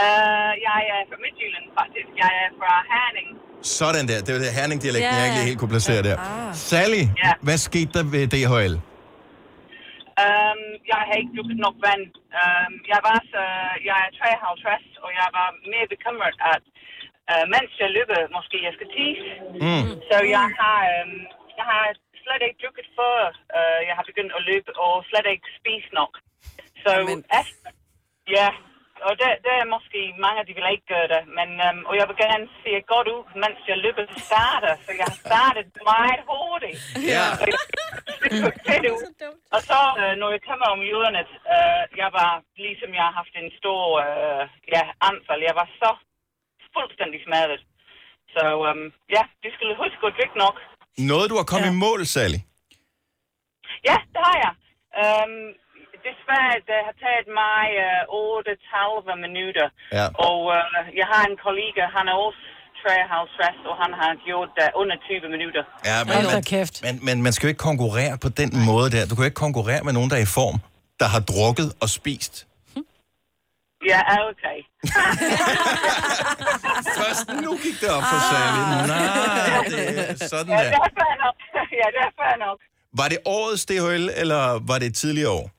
Uh, jeg er fra Midtjylland, faktisk. Jeg er fra Herning. Sådan der. Det var det herning-dialekten, Ja, jeg ikke helt kunne placere der. Ah. Sally, Ja. hvad skete der ved DHL? Um, jeg har ikke drukket nok vand. Um, jeg var så, jeg er 53, og jeg var mere bekymret, at uh, mens jeg løber, måske jeg skal tisse. Mm. Så jeg har, um, jeg har slet ikke drukket før uh, jeg har begyndt at løbe, og slet ikke spist nok. Så efter, ja, og det, det er måske mange, de vil ikke gøre det, men, um, og jeg vil gerne se godt ud, mens jeg løber starter, så jeg har startet meget hurtigt. Ja. Og jeg ud. Og så, øh, når jeg kommer om hjørnet, øh, jeg var, ligesom jeg har haft en stor øh, ja, anfald, jeg var så fuldstændig smadret. Så øhm, ja, de skulle huske at drikke nok. Noget, du har kommet ja. i mål, Sally. Ja, det har jeg. Øhm, desværre, det har taget mig øh, 38 minutter. Ja. Og øh, jeg har en kollega, han er også træhavsfast, og han har gjort det under 20 minutter. Ja, men, Hold man, kæft. men, men man skal jo ikke konkurrere på den måde der. Du kan jo ikke konkurrere med nogen, der er i form, der har drukket og spist. Ja, okay. Først nu gik det op for Sally. Nej, det er sådan Ja, der. det er ja, det er fair nok. Var det årets DHL, eller var det et tidligere år?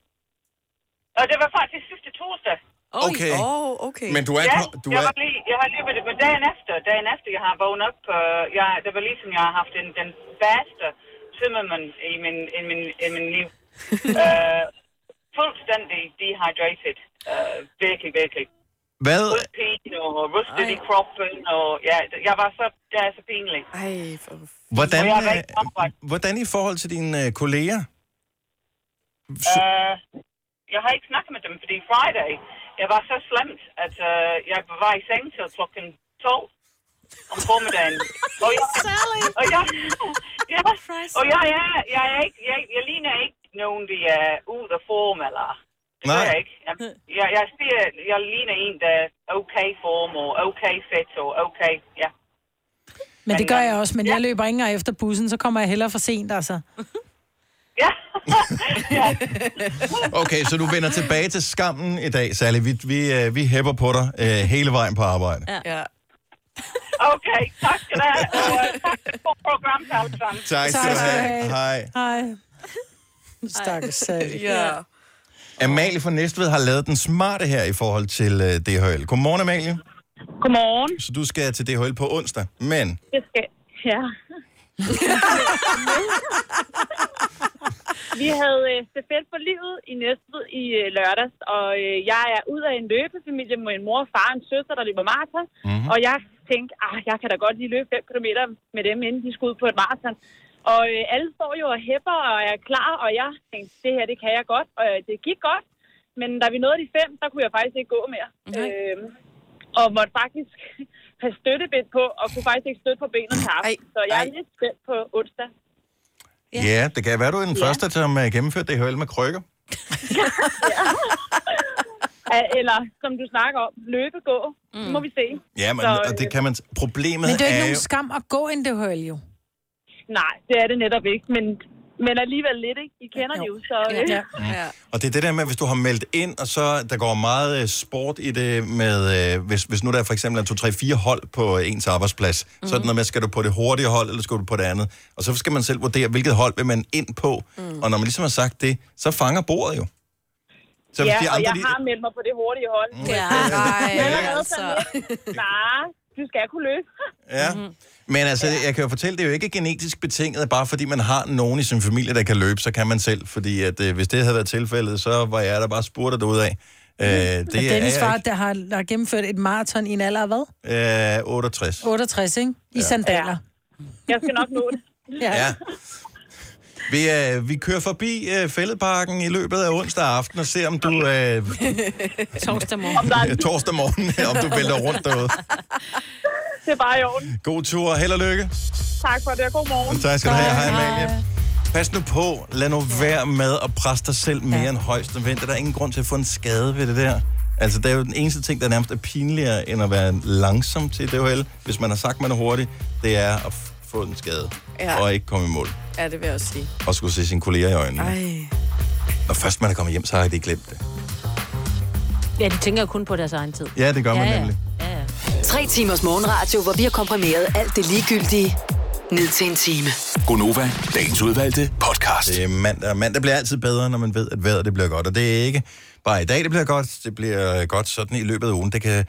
Og det var faktisk sidste torsdag. Okay. Oh, okay. Men du er... ja, du jeg, er var lige, jeg har løbet det, men dagen efter, dagen efter, jeg har vågnet op, øh, jeg, det var ligesom, jeg har haft den, den bedste tømmermand i min, i min, i min liv. uh, fuldstændig dehydrated. Uh, virkelig, virkelig. Hvad? Udpine og rustet i kroppen, og ja, jeg var så, det er så pinligt. Ej, for... Hvordan, jeg var øh, hvordan i forhold til dine øh, kolleger? Uh, jeg har ikke snakket med dem, fordi Friday, jeg var så slemt, at uh, jeg var i seng til klokken 12 om formiddagen. og jeg, og jeg, ja, og jeg, jeg, er ikke, jeg, jeg ligner ikke nogen, der er ude af form, eller Det Nej. jeg ikke. Jeg, jeg, jeg, ser, jeg ligner en, der er okay form og okay fedt og okay, ja. Men det gør jeg også, men jeg løber ikke efter bussen, så kommer jeg hellere for sent, altså. Okay, så du vender tilbage til skammen i dag, Sally. Vi, vi, øh, vi hæpper på dig øh, hele vejen på arbejde. Ja. ja. Okay, tak skal du have. Og øh, tak for programmet. Tak skal du have. Hej. Hej. Stakkes Sally. Ja. Amalie fra Næstved har lavet den smarte her i forhold til øh, DHL. Godmorgen, Amalie. Godmorgen. Så du skal til DHL på onsdag, men Det skal... Ja. Vi havde øh, stafet for livet i Næstved i øh, lørdags, og øh, jeg er ud af en løbefamilie med en mor, far og en søster, der løber maraton. Mm-hmm. Og jeg tænkte, ah, jeg kan da godt lige løbe 5 km med dem, inden de skal ud på et maraton. Og øh, alle står jo og hæpper og er klar, og jeg tænkte, det her, det kan jeg godt. Og øh, det gik godt, men da vi nåede de fem, der kunne jeg faktisk ikke gå mere. Øh, og måtte faktisk have støttebind på, og kunne faktisk ikke støtte på benet til aften. Så jeg er lidt spændt på onsdag. Ja, ja det kan være, du er den Ja. første, som uh, gennemførte DHL med krykker. Ja, Eller, som du snakker om, løbe, gå. Mm. Det må vi se. Ja, men Så, og det kan man... Problemet Men det er jo ikke er nogen jo... skam at gå en DHL, jo. Nej, det er det netop ikke, men, men alligevel lidt, ikke? I kender det jo, så... øh, Ja. ja. Og det er det der med, hvis du har meldt ind, og så der går meget øh, sport i det med, øh, hvis, hvis nu der er for eksempel en 2, 3, 4 hold på ens arbejdsplads, mm. så er det noget med, skal du på det hurtige hold, eller skal du på det andet? Og så skal man selv vurdere, hvilket hold vil man ind på. Mm. Og når man ligesom har sagt det, så fanger bordet jo. Så ja, de og andre, jeg de- har meldt mig på det hurtige hold. Mm. Ja, Nej, jeg altså. Nej, du skal kunne løbe. Ja. Men altså, jeg kan jo fortælle, det er jo ikke genetisk betinget, bare fordi man har nogen i sin familie, der kan løbe, så kan man selv. Fordi at, øh, hvis det havde været tilfældet, så var jeg der bare spurgt derudad. Øh, det Det er Dennis far, der har, der har gennemført et maraton i en alder af hvad? Øh, 68. 68, ikke? I Ja. sandaler. Jeg skal nok nå det. Ja. Vi, øh, vi kører forbi øh, Fælledparken i løbet af onsdag aften og ser, om du... Øh, Torsdag morgen. torsdag morgen, om du vælter rundt derude. Det er bare i orden. God tur, held og lykke. Tak for det, og god morgen. Tak skal du have. Hej, Amalie. Pas nu på. Lad nu være med at presse dig selv mere end højst nødvendigt. Der er ingen grund til at få en skade ved det der. Altså, det er jo den eneste ting, der nærmest er pinligere, end at være langsom til DHL. Hvis man har sagt, man er hurtig, det er at få en skade. Ja. Og ikke komme i mål. Ja, det vil jeg også sige. Og skulle se sine kolleger i øjnene. Ej. Når først man er kommet hjem, så har de glemt det. Ja, de tænker kun på deres egen tid. Ja, det gør man ja, nemlig. Ja, ja. Tre timers morgenradio, hvor vi har komprimeret alt det ligegyldige ned til en time. Gonova, dagens udvalgte podcast. Det er mandag. Mandag bliver altid bedre, når man ved, at vejret det bliver godt. Og det er ikke bare i dag, det bliver godt. Det bliver godt sådan i løbet af ugen. Det kan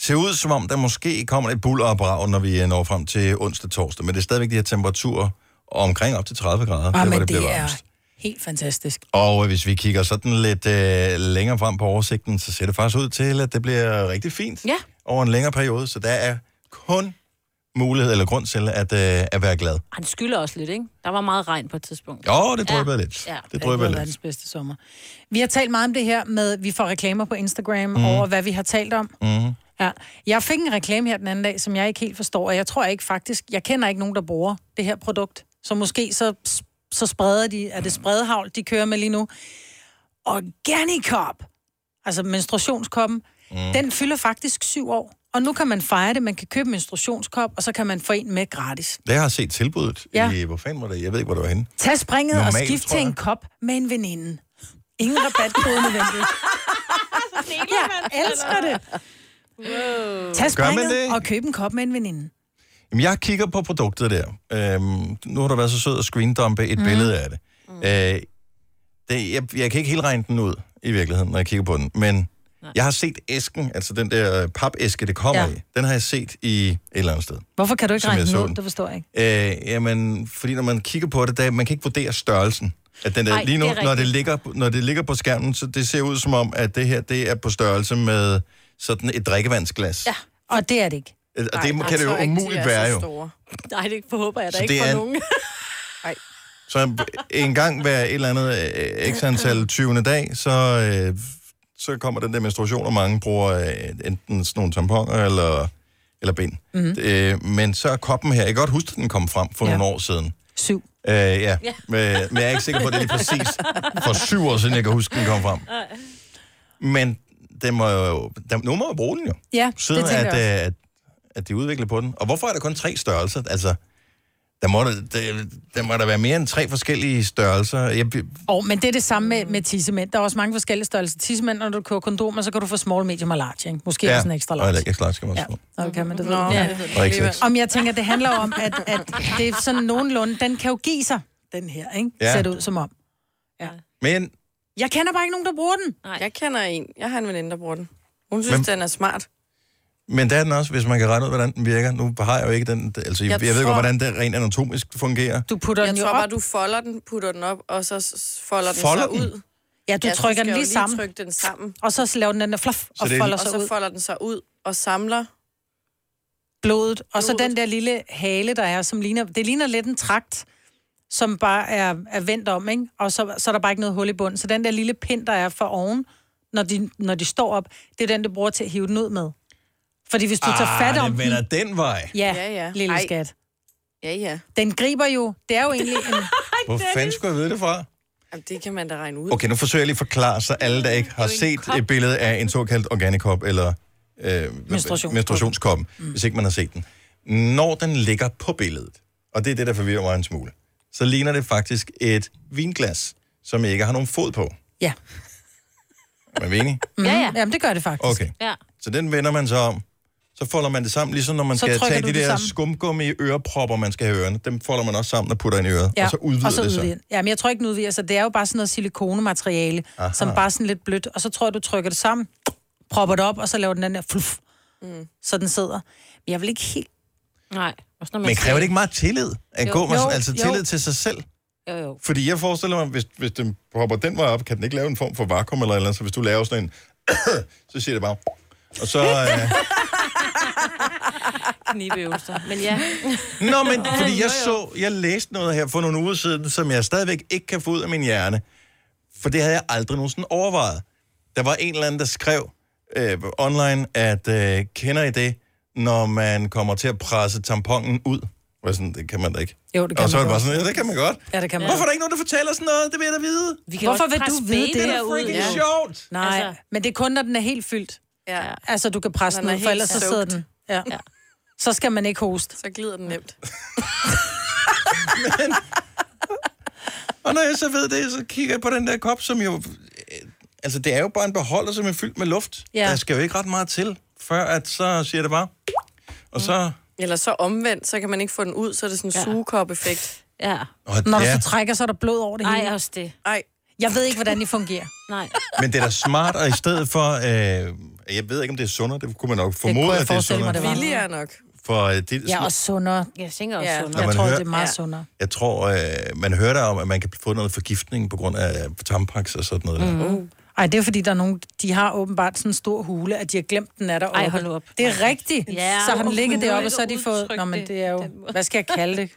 se ud, som om der måske kommer et buller og brag, når vi når frem til onsdag torsdag. Men det er stadigvæk de her temperaturer omkring op til 30 grader. Ah, der, hvor det det bliver er varmest. Helt fantastisk. Og øh, hvis vi kigger sådan lidt øh, længere frem på oversigten, så ser det faktisk ud til, at det bliver rigtig fint Ja. over en længere periode. Så der er kun mulighed eller grund til at, øh, at være glad. Han skylder også lidt, ikke? Der var meget regn på et tidspunkt. Jo, det dryppede lidt. Ja. Det dryppede lidt. verdens bedste sommer. Vi har talt meget om det her med, vi får reklamer på Instagram mm. over, hvad vi har talt om. Mm. Ja. Jeg fik en reklame her den anden dag, som jeg ikke helt forstår, og jeg tror ikke faktisk, jeg kender ikke nogen, der bruger det her produkt. Så måske så, så spreder de, er det spredhavl, de kører med lige nu. Organicop, altså menstruationskoppen, mm. den fylder faktisk syv år. Og nu kan man fejre det, man kan købe en menstruationskop, og så kan man få en med gratis. Det har jeg set tilbuddet Ja. i, hvor fanden var det? Jeg ved ikke, hvor det var henne. Tag springet Normalt, og skift til en kop med en veninde. Ingen rabatkode nødvendigt. Jeg elsker det. Gør Tag man springet det? og køb en kop med en veninde. Jeg kigger på produktet der. Øhm, nu har du været så sød at screendumpe et mm. billede af det. Mm. Øh, det jeg, jeg kan ikke helt regne den ud, i virkeligheden, når jeg kigger på den. Men Nej. jeg har set æsken, altså den der papæske, det kommer Ja. i. Den har jeg set i et eller andet sted. Hvorfor kan du ikke regne den ud? Det forstår jeg ikke. Øh, jamen, fordi når man kigger på det, der, man kan ikke vurdere størrelsen. At den der, Ej, lige nu, det når det, ligger, når det ligger på skærmen, så det ser ud som om, at det her, det er på størrelse med sådan et drikkevandsglas. Ja, og det er det ikke. Øh, Og det kan det jo umuligt være jo. Nej, det forhåber jeg da Så ikke for er- nogen. Så en gang hver et eller andet øh, x antal 20. dag, så, øh, så kommer den der menstruation, og mange bruger øh, enten sådan nogle tamponer eller, eller bind. Mhm. Øh, men så er koppen her, jeg kan godt huske, at den kom frem for ja. Nogle år siden. Syv. Øh, ja, Ja. Men, men jeg er ikke sikker på, at det er lige præcis for syv år siden, jeg kan huske, at den kom frem. Men den må jo, der, nogen må jo bruge den jo. Ja, Siden det at, jeg også. øh, at, at de udvikler på den. Og hvorfor er der kun tre størrelser? Altså, der må der, der, der, må der være mere end tre forskellige størrelser. Jeg, Oh, men det er det samme med, med tissemænd. Der er også mange forskellige størrelser. Tissemænd, når du køber kondomer, så kan du få small, medium og large. Ikke? Måske ja. også en ekstra large. ikke extra large, skal man Ja, ja. Nå, kan man det. Nå, ja. det ved. Om jeg tænker, det handler om, at, at det er sådan nogenlunde, den kan jo give sig, den her, ikke? Ja. Ser det ud som om. Ja. Men Jeg kender bare ikke nogen, der bruger den. Nej. Jeg kender en. Jeg har en veninde, der bruger den. Hun synes, Men- den er smart. Men der er den også, hvis man kan regne ud, hvordan den virker. Nu har jeg jo ikke den... Altså, jeg, Jeg jeg ved tror- godt, hvordan det rent anatomisk fungerer. Du putter jeg den jo tror op. bare, du folder den, putter den op, og så s- folder den Folder sig den? ud. Ja, du så trykker den jo lige sammen. trykke den sammen. Og så laver den den der fluff og det er- folder Og sig så ud. folder den sig ud og samler. blodet, og så den der lille hale, der er, som ligner, det ligner lidt en trakt, som bare er, er vendt om, ikke? Og så, så er der bare ikke noget hul i bunden. Så den der lille pind, der er for oven, når de, når de står op, det er den, du bruger til at hive den ud med. Fordi hvis du tager fat om Ah, den vender den... vej. Ja, Ja, ja. lille Ej. skat. Ja, ja. Den griber jo, det er jo egentlig en... Hvor fanden skulle jeg vide det fra? Jamen, det kan man da regne ud. Okay, nu forsøger jeg lige at forklare, så alle, der ikke har set et billede af en såkaldt organikop, eller øh, Menstruation. menstruationskoppen, mm. hvis ikke man har set den. Når den ligger på billedet, og det er det, der forvirrer mig en smule, så ligner det faktisk et vinglas, som ikke har nogen fod på. Ja. Er vi enige? Mm. Ja, ja. Jamen, det gør det faktisk. Okay. Ja. Så den vender man så om. Så folder man det sammen, ligesom når man Så skal tage de det der skumgummi ørepropper, man skal have i ørerne. Dem folder man også sammen og putter ind i øret, Ja, og så udvider og så det så. udvider. Ja, men jeg tror ikke, den udvider. Så det er jo bare sådan noget silikonemateriale, Aha. som bare sådan lidt blødt. Og så tror jeg, du trykker det sammen, propper det op, og så laver den den der fluff, mm. så den sidder. Men jeg vil ikke helt... Nej. Også når man Men kræver det ikke meget tillid at Jo. gå med, Jo, altså jo. tillid til sig selv? Jo, jo. Fordi jeg forestiller mig, hvis, hvis den hopper den vej op, kan den ikke lave en form for vakuum eller eller andet, så hvis du laver sådan en, så siger det bare, og så... Øh, Knibeøvelser. Men ja. Nå, men fordi jeg så, jeg læste noget her for nogle uger siden, som jeg stadigvæk ikke kan få ud af min hjerne. For det havde jeg aldrig nogensinde overvejet. Der var en eller anden, der skrev øh, online, at øh, kender I det, når man kommer til at presse tamponen ud? Hvor jeg sådan, det kan man da ikke. Jo, det kan og så er det bare sådan, ja, det kan man godt. Ja, det kan man Hvorfor er der ikke nogen, der fortæller sådan noget? Det vil jeg da vide. Vi kan Hvorfor vil du vide det? Det er freaking Ja. sjovt. Nej, Altså- men det er kun, når den er helt fyldt. Ja. Altså, du kan presse Den den ud, for ellers så sidder den. Ja. ja. Så skal man ikke hoste. Så glider den nemt. Og når jeg så ved det, så kigger jeg på den der kop, som jo... øh, Altså, det er jo bare en beholder, som er fyldt med luft. Ja. Der skal jo ikke ret meget til, før at så siger det bare... Og så... Eller så omvendt, så kan man ikke få den ud, så er det sådan en Ja. sugekop-effekt. Ja. Og, Når du ja, så trækker, så er der blod over det hele. Ej, også det. Ej, Jeg ved ikke, hvordan de fungerer. Nej. men det er da smart, og i stedet for... Øh, jeg ved ikke, om det er sundere. Det kunne man nok formode, jeg at det er forestille mig, sundere. det var. billigere nok. For øh, det, Ja, og sundere. Jeg tænker også Ja. Når Jeg tror, hører- det er meget Ja. sundere. jeg tror, øh, man hører der om, at man kan få noget forgiftning på grund af tampax og sådan noget. Mm. Mm. Ej, det er fordi, der er nogen, de har åbenbart sådan en stor hule, at de har glemt, den er deroppe. Ej, hold nu op. Det er rigtigt. Ja, så har den ligget deroppe, og så har de fået... Nå, men det det er jo... Hvad skal jeg kalde det?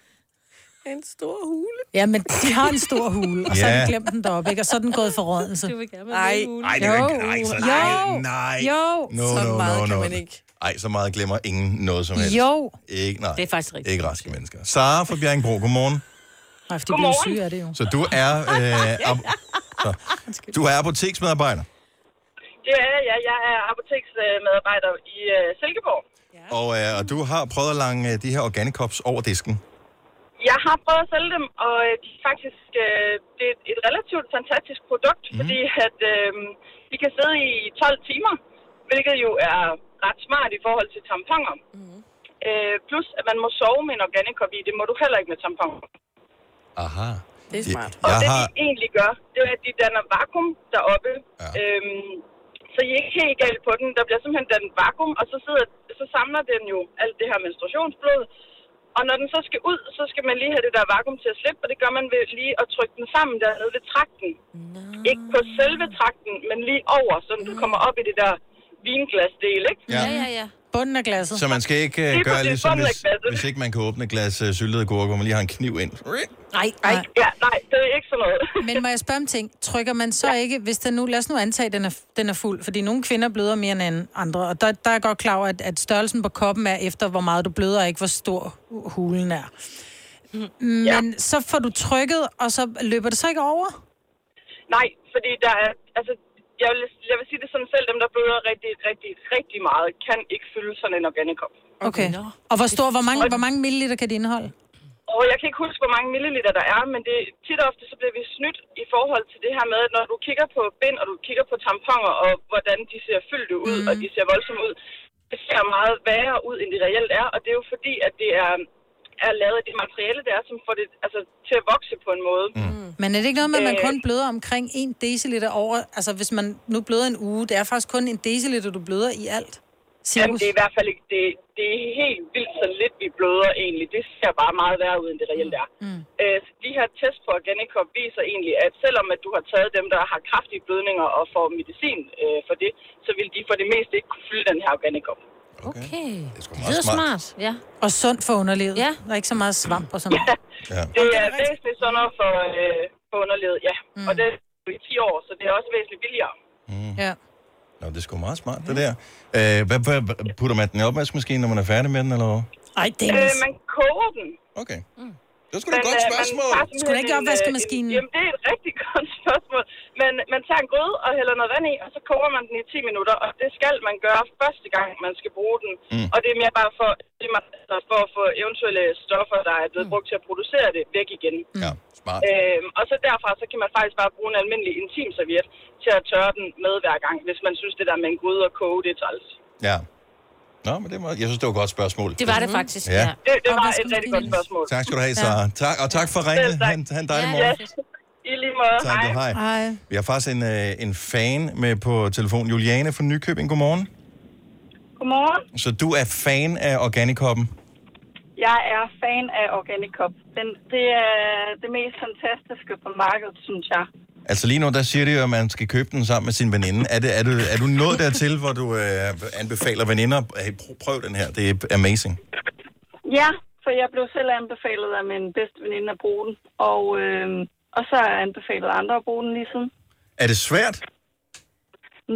En stor hule. Ja, men de har en stor hule, og så har Ja. de glemt den deroppe, ikke? Og så er den gået for rådelse. Du vil gerne Ej. være med Ej, det er ikke... Nej, så, Jo. nej, nej. Jo. No, så no, meget no, kan no. man ikke. Ej, så meget glemmer ingen noget som helst. Jo. Ikke, nej. Det er faktisk rigtigt. Ikke raske mennesker. Sara fra Bjerringbro, godmorgen. Nej, for de bliver syge af det jo. Så du er, øh, ab- så, du er apoteksmedarbejder, Det er jeg. Jeg er apoteksmedarbejder i øh, Silkeborg. og, øh, og du har prøvet at lange øh, de her organicops over disken. Jeg har prøvet at sælge dem, og øh, de er faktisk øh, det er et relativt fantastisk produkt, mm. fordi at øh, de kan sidde i 12 timer, hvilket jo er ret smart i forhold til tamponer. Mm. Øh, plus, at man må sove med en organikop i. Det må du heller ikke med tamponer. Aha. Det er smart. Og Jeg det, har... de egentlig gør, det er, at de danner vakuum deroppe. Ja. Øhm, så I er ikke helt galt på den. Der bliver simpelthen dannet vakuum, og så, sidder, så samler den jo alt det her menstruationsblod. Og når den så skal ud, så skal man lige have det der vakuum til at slippe, og det gør man ved lige at trykke den sammen dernede ved trakten. No. Ikke på selve trakten, men lige over, så du kommer op i det der vinglasdel, ikke? Ja, ja, ja. Bunden af glasset. Så man skal ikke uh, gøre ligesom, hvis, hvis ikke man kan åbne et glas uh, syltede gurke, hvor man lige har en kniv ind. Nej, Nej, nej. ja, nej, det er ikke sådan noget. Men må jeg spørge om ting? Trykker man så ikke, hvis den nu, lad os nu antage, at den er, den er fuld, fordi nogle kvinder bløder mere end andre, og der, der er jeg godt klar over, at, at størrelsen på koppen er efter, hvor meget du bløder, og ikke hvor stor hulen er. Men Ja. så får du trykket, og så løber det så ikke over? Nej, fordi der er, altså, jeg, vil, jeg vil sige det sådan selv, dem der bløder rigtig, rigtig, rigtig meget, kan ikke fylde sådan en organikop. Okay. Og hvor stor, hvor mange, hvor mange milliliter kan det indeholde? Og jeg kan ikke huske, hvor mange milliliter der er, men det tit og ofte så bliver vi snydt i forhold til det her med, at når du kigger på bind, og du kigger på tamponer, og hvordan de ser fyldte ud, mm. og de ser voldsomme ud, det ser meget værre ud, end det reelt er, og det er jo fordi, at det er, er lavet af det materiale, der er, som får det altså, til at vokse på en måde. Mm. Men er det ikke noget med, at man Øh. kun bløder omkring 1 deciliter over... Altså, hvis man nu bløder en uge, det er faktisk kun en deciliter, du bløder i alt? Jamen, det er i hvert fald ikke, det, det er helt vildt så lidt, vi bløder egentlig. Det ser bare meget værre ud, end det reelt er. Mm. Øh, så de her test på Organicop viser egentlig, at selvom at du har taget dem, der har kraftige blødninger og får medicin øh, for det, så vil de for det meste ikke kunne fylde den her Organicop. Okay. Det er Det er smart. Ja. Og sundt for underlivet. Ja. Der er ikke så meget svamp og sådan noget. Ja. Det er væsentligt sundere for, øh, for underlivet, ja. Mm. Og det er jo i 10 år, så det er også væsentligt billigere. Ja. Nå, det er sgu meget smart, det der. Øh, hvad, hvad, putter man den i opvaskemaskinen, når man er færdig med den, eller hvad? Ej, Øh, man koger den. Okay. Mm. Det er sgu da et godt spørgsmål. Skulle da ikke opvaskemaskinen? øh, Jamen, det er et rigtig godt spørgsmål. Men man tager en gryde og hælder noget vand i, og så koger man den i 10 minutter. Og det skal man gøre første gang, man skal bruge den. Mm. Og det er mere bare for, det er altså for at få eventuelle stoffer, der er blevet brugt til at producere det, væk igen. Ja, smart. Øhm, og så derfra, så kan man faktisk bare bruge en almindelig intimserviet til at tørre den med hver gang, hvis man synes, det der med en gryde og koge, det er træls. Ja. Nå, men det var, jeg synes, det var et godt spørgsmål. Det var det faktisk, Ja. Det, det var et rigtig godt spørgsmål. Tak skal du have, Sara. Tak, og tak for ringet. Selv tak. Ha' en, ha' en dejlig morgen. Yes. I lige måde. Tak, du, hej. Hej. Vi har faktisk en, øh, en fan med på telefon. Juliane fra Nykøbing, godmorgen. Godmorgen. Så du er fan af Organikoppen? Jeg er fan af Organicop. Den, det er det mest fantastiske på markedet, synes jeg. Altså lige nu, der siger de jo, at man skal købe den sammen med sin veninde. Er, det, er, du, er du nået dertil, hvor du øh, anbefaler veninder, hey, prøv, prøv den her, det er amazing. Ja, for jeg blev selv anbefalet af min bedste veninde at bruge den. Og, øh, og så har jeg anbefalet andre at bruge den lige siden. Er det svært?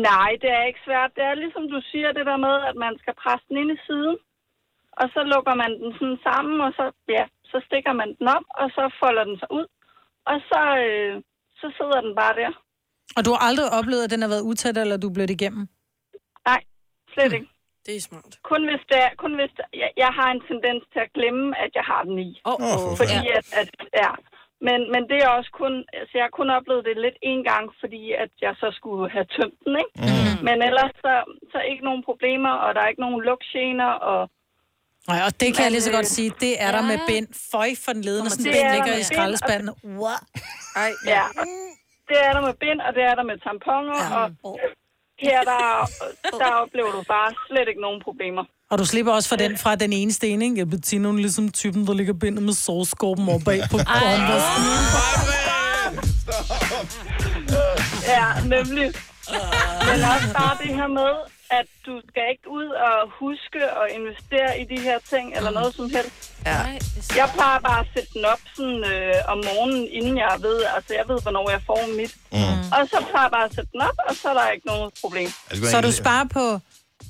Nej, det er ikke svært. Det er ligesom du siger, det der med, at man skal presse den ind i siden. Og så lukker man den sådan sammen, og så, ja, så stikker man den op, og så folder den sig ud. Og så, øh, så sidder den bare der. Og du har aldrig oplevet, at den har været utæt, eller du er blevet igennem? Nej, slet ikke. Det er smart. Kun hvis, det er, kun hvis det, jeg, jeg har en tendens til at glemme, at jeg har den i. Oh, oh. Fordi at, at ja. Men, men det er også kun, altså jeg har kun oplevet det lidt en gang, fordi at jeg så skulle have tømt den, ikke? Mm. Men ellers så, så ikke nogen problemer, og der er ikke nogen lugtgener, og Nej, og det kan Men, jeg lige så godt sige, det er der med bind. Føj for den ledende, sådan bind er ligger i skraldespanden. Wow. Ej, ja. Det er der med bind, og det er der med tamponer, ja. og her der, der oplever du bare slet ikke nogen problemer. Og du slipper også for den fra den ene sten, ikke? Bettina, hun er ligesom typen, der ligger bindet med sovskorpen og bag på håndvasken. Ja, nemlig. Men også bare det her med, at du skal ikke ud og huske og investere i de her ting, eller noget som helst. Ja. Jeg plejer bare at sætte den op sådan, øh, om morgenen, inden jeg ved, altså jeg ved, hvornår jeg får mit. Mm. Og så plejer jeg bare at sætte den op, og så er der ikke noget problem. Så du sparer på,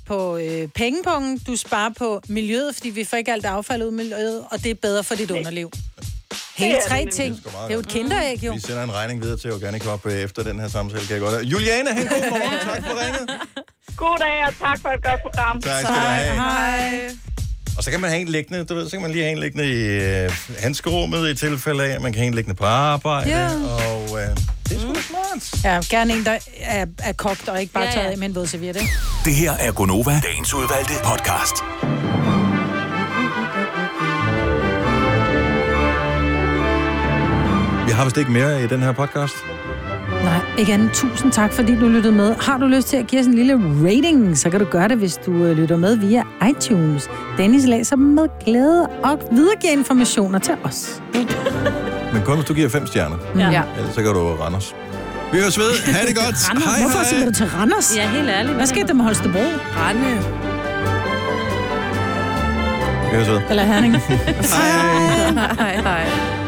på øh, pengepunkten, du sparer på miljøet, fordi vi får ikke alt affald ud i miljøet, og det er bedre for dit underliv. Hele Det er det tre nemlig. ting. Det er Det er jo et kinderæg, jo. Vi sender en regning videre til Organicop øh, efter den her samtale, kan jeg godt. Juliane, have en god morgen. Tak for ringet. God dag, og tak for et godt program. Tak skal du have. Hej. Og så kan man have en liggende, du ved, så kan man lige have en liggende i øh, handskerummet i tilfælde af, man kan have en liggende på arbejde. Ja. Og øh, det er sgu da smart. Ja, gerne en, der er, er kogt og ikke bare Ja, ja. taget af med en vådserviet, ikke? Det her er Gonova, dagens udvalgte podcast. Vi har vist ikke mere i den her podcast. Nej, ikke andet. Tusind tak, fordi du lyttede med. Har du lyst til at give os en lille rating, så kan du gøre det, hvis du øh, lytter med via iTunes. Dennis læser dem med glæde og videregiver informationer til os. Men kun hvis du giver fem stjerner. Ja. Ellers så kan du rende os. Vi høres ved. Ha' det godt. Randers? Hej, Hvorfor hej. siger du til Randers? Ja, helt ærligt. Hvad skete der med Holstebro? Rande. Vi høres ved. Eller Herning? Hej. hej, hej.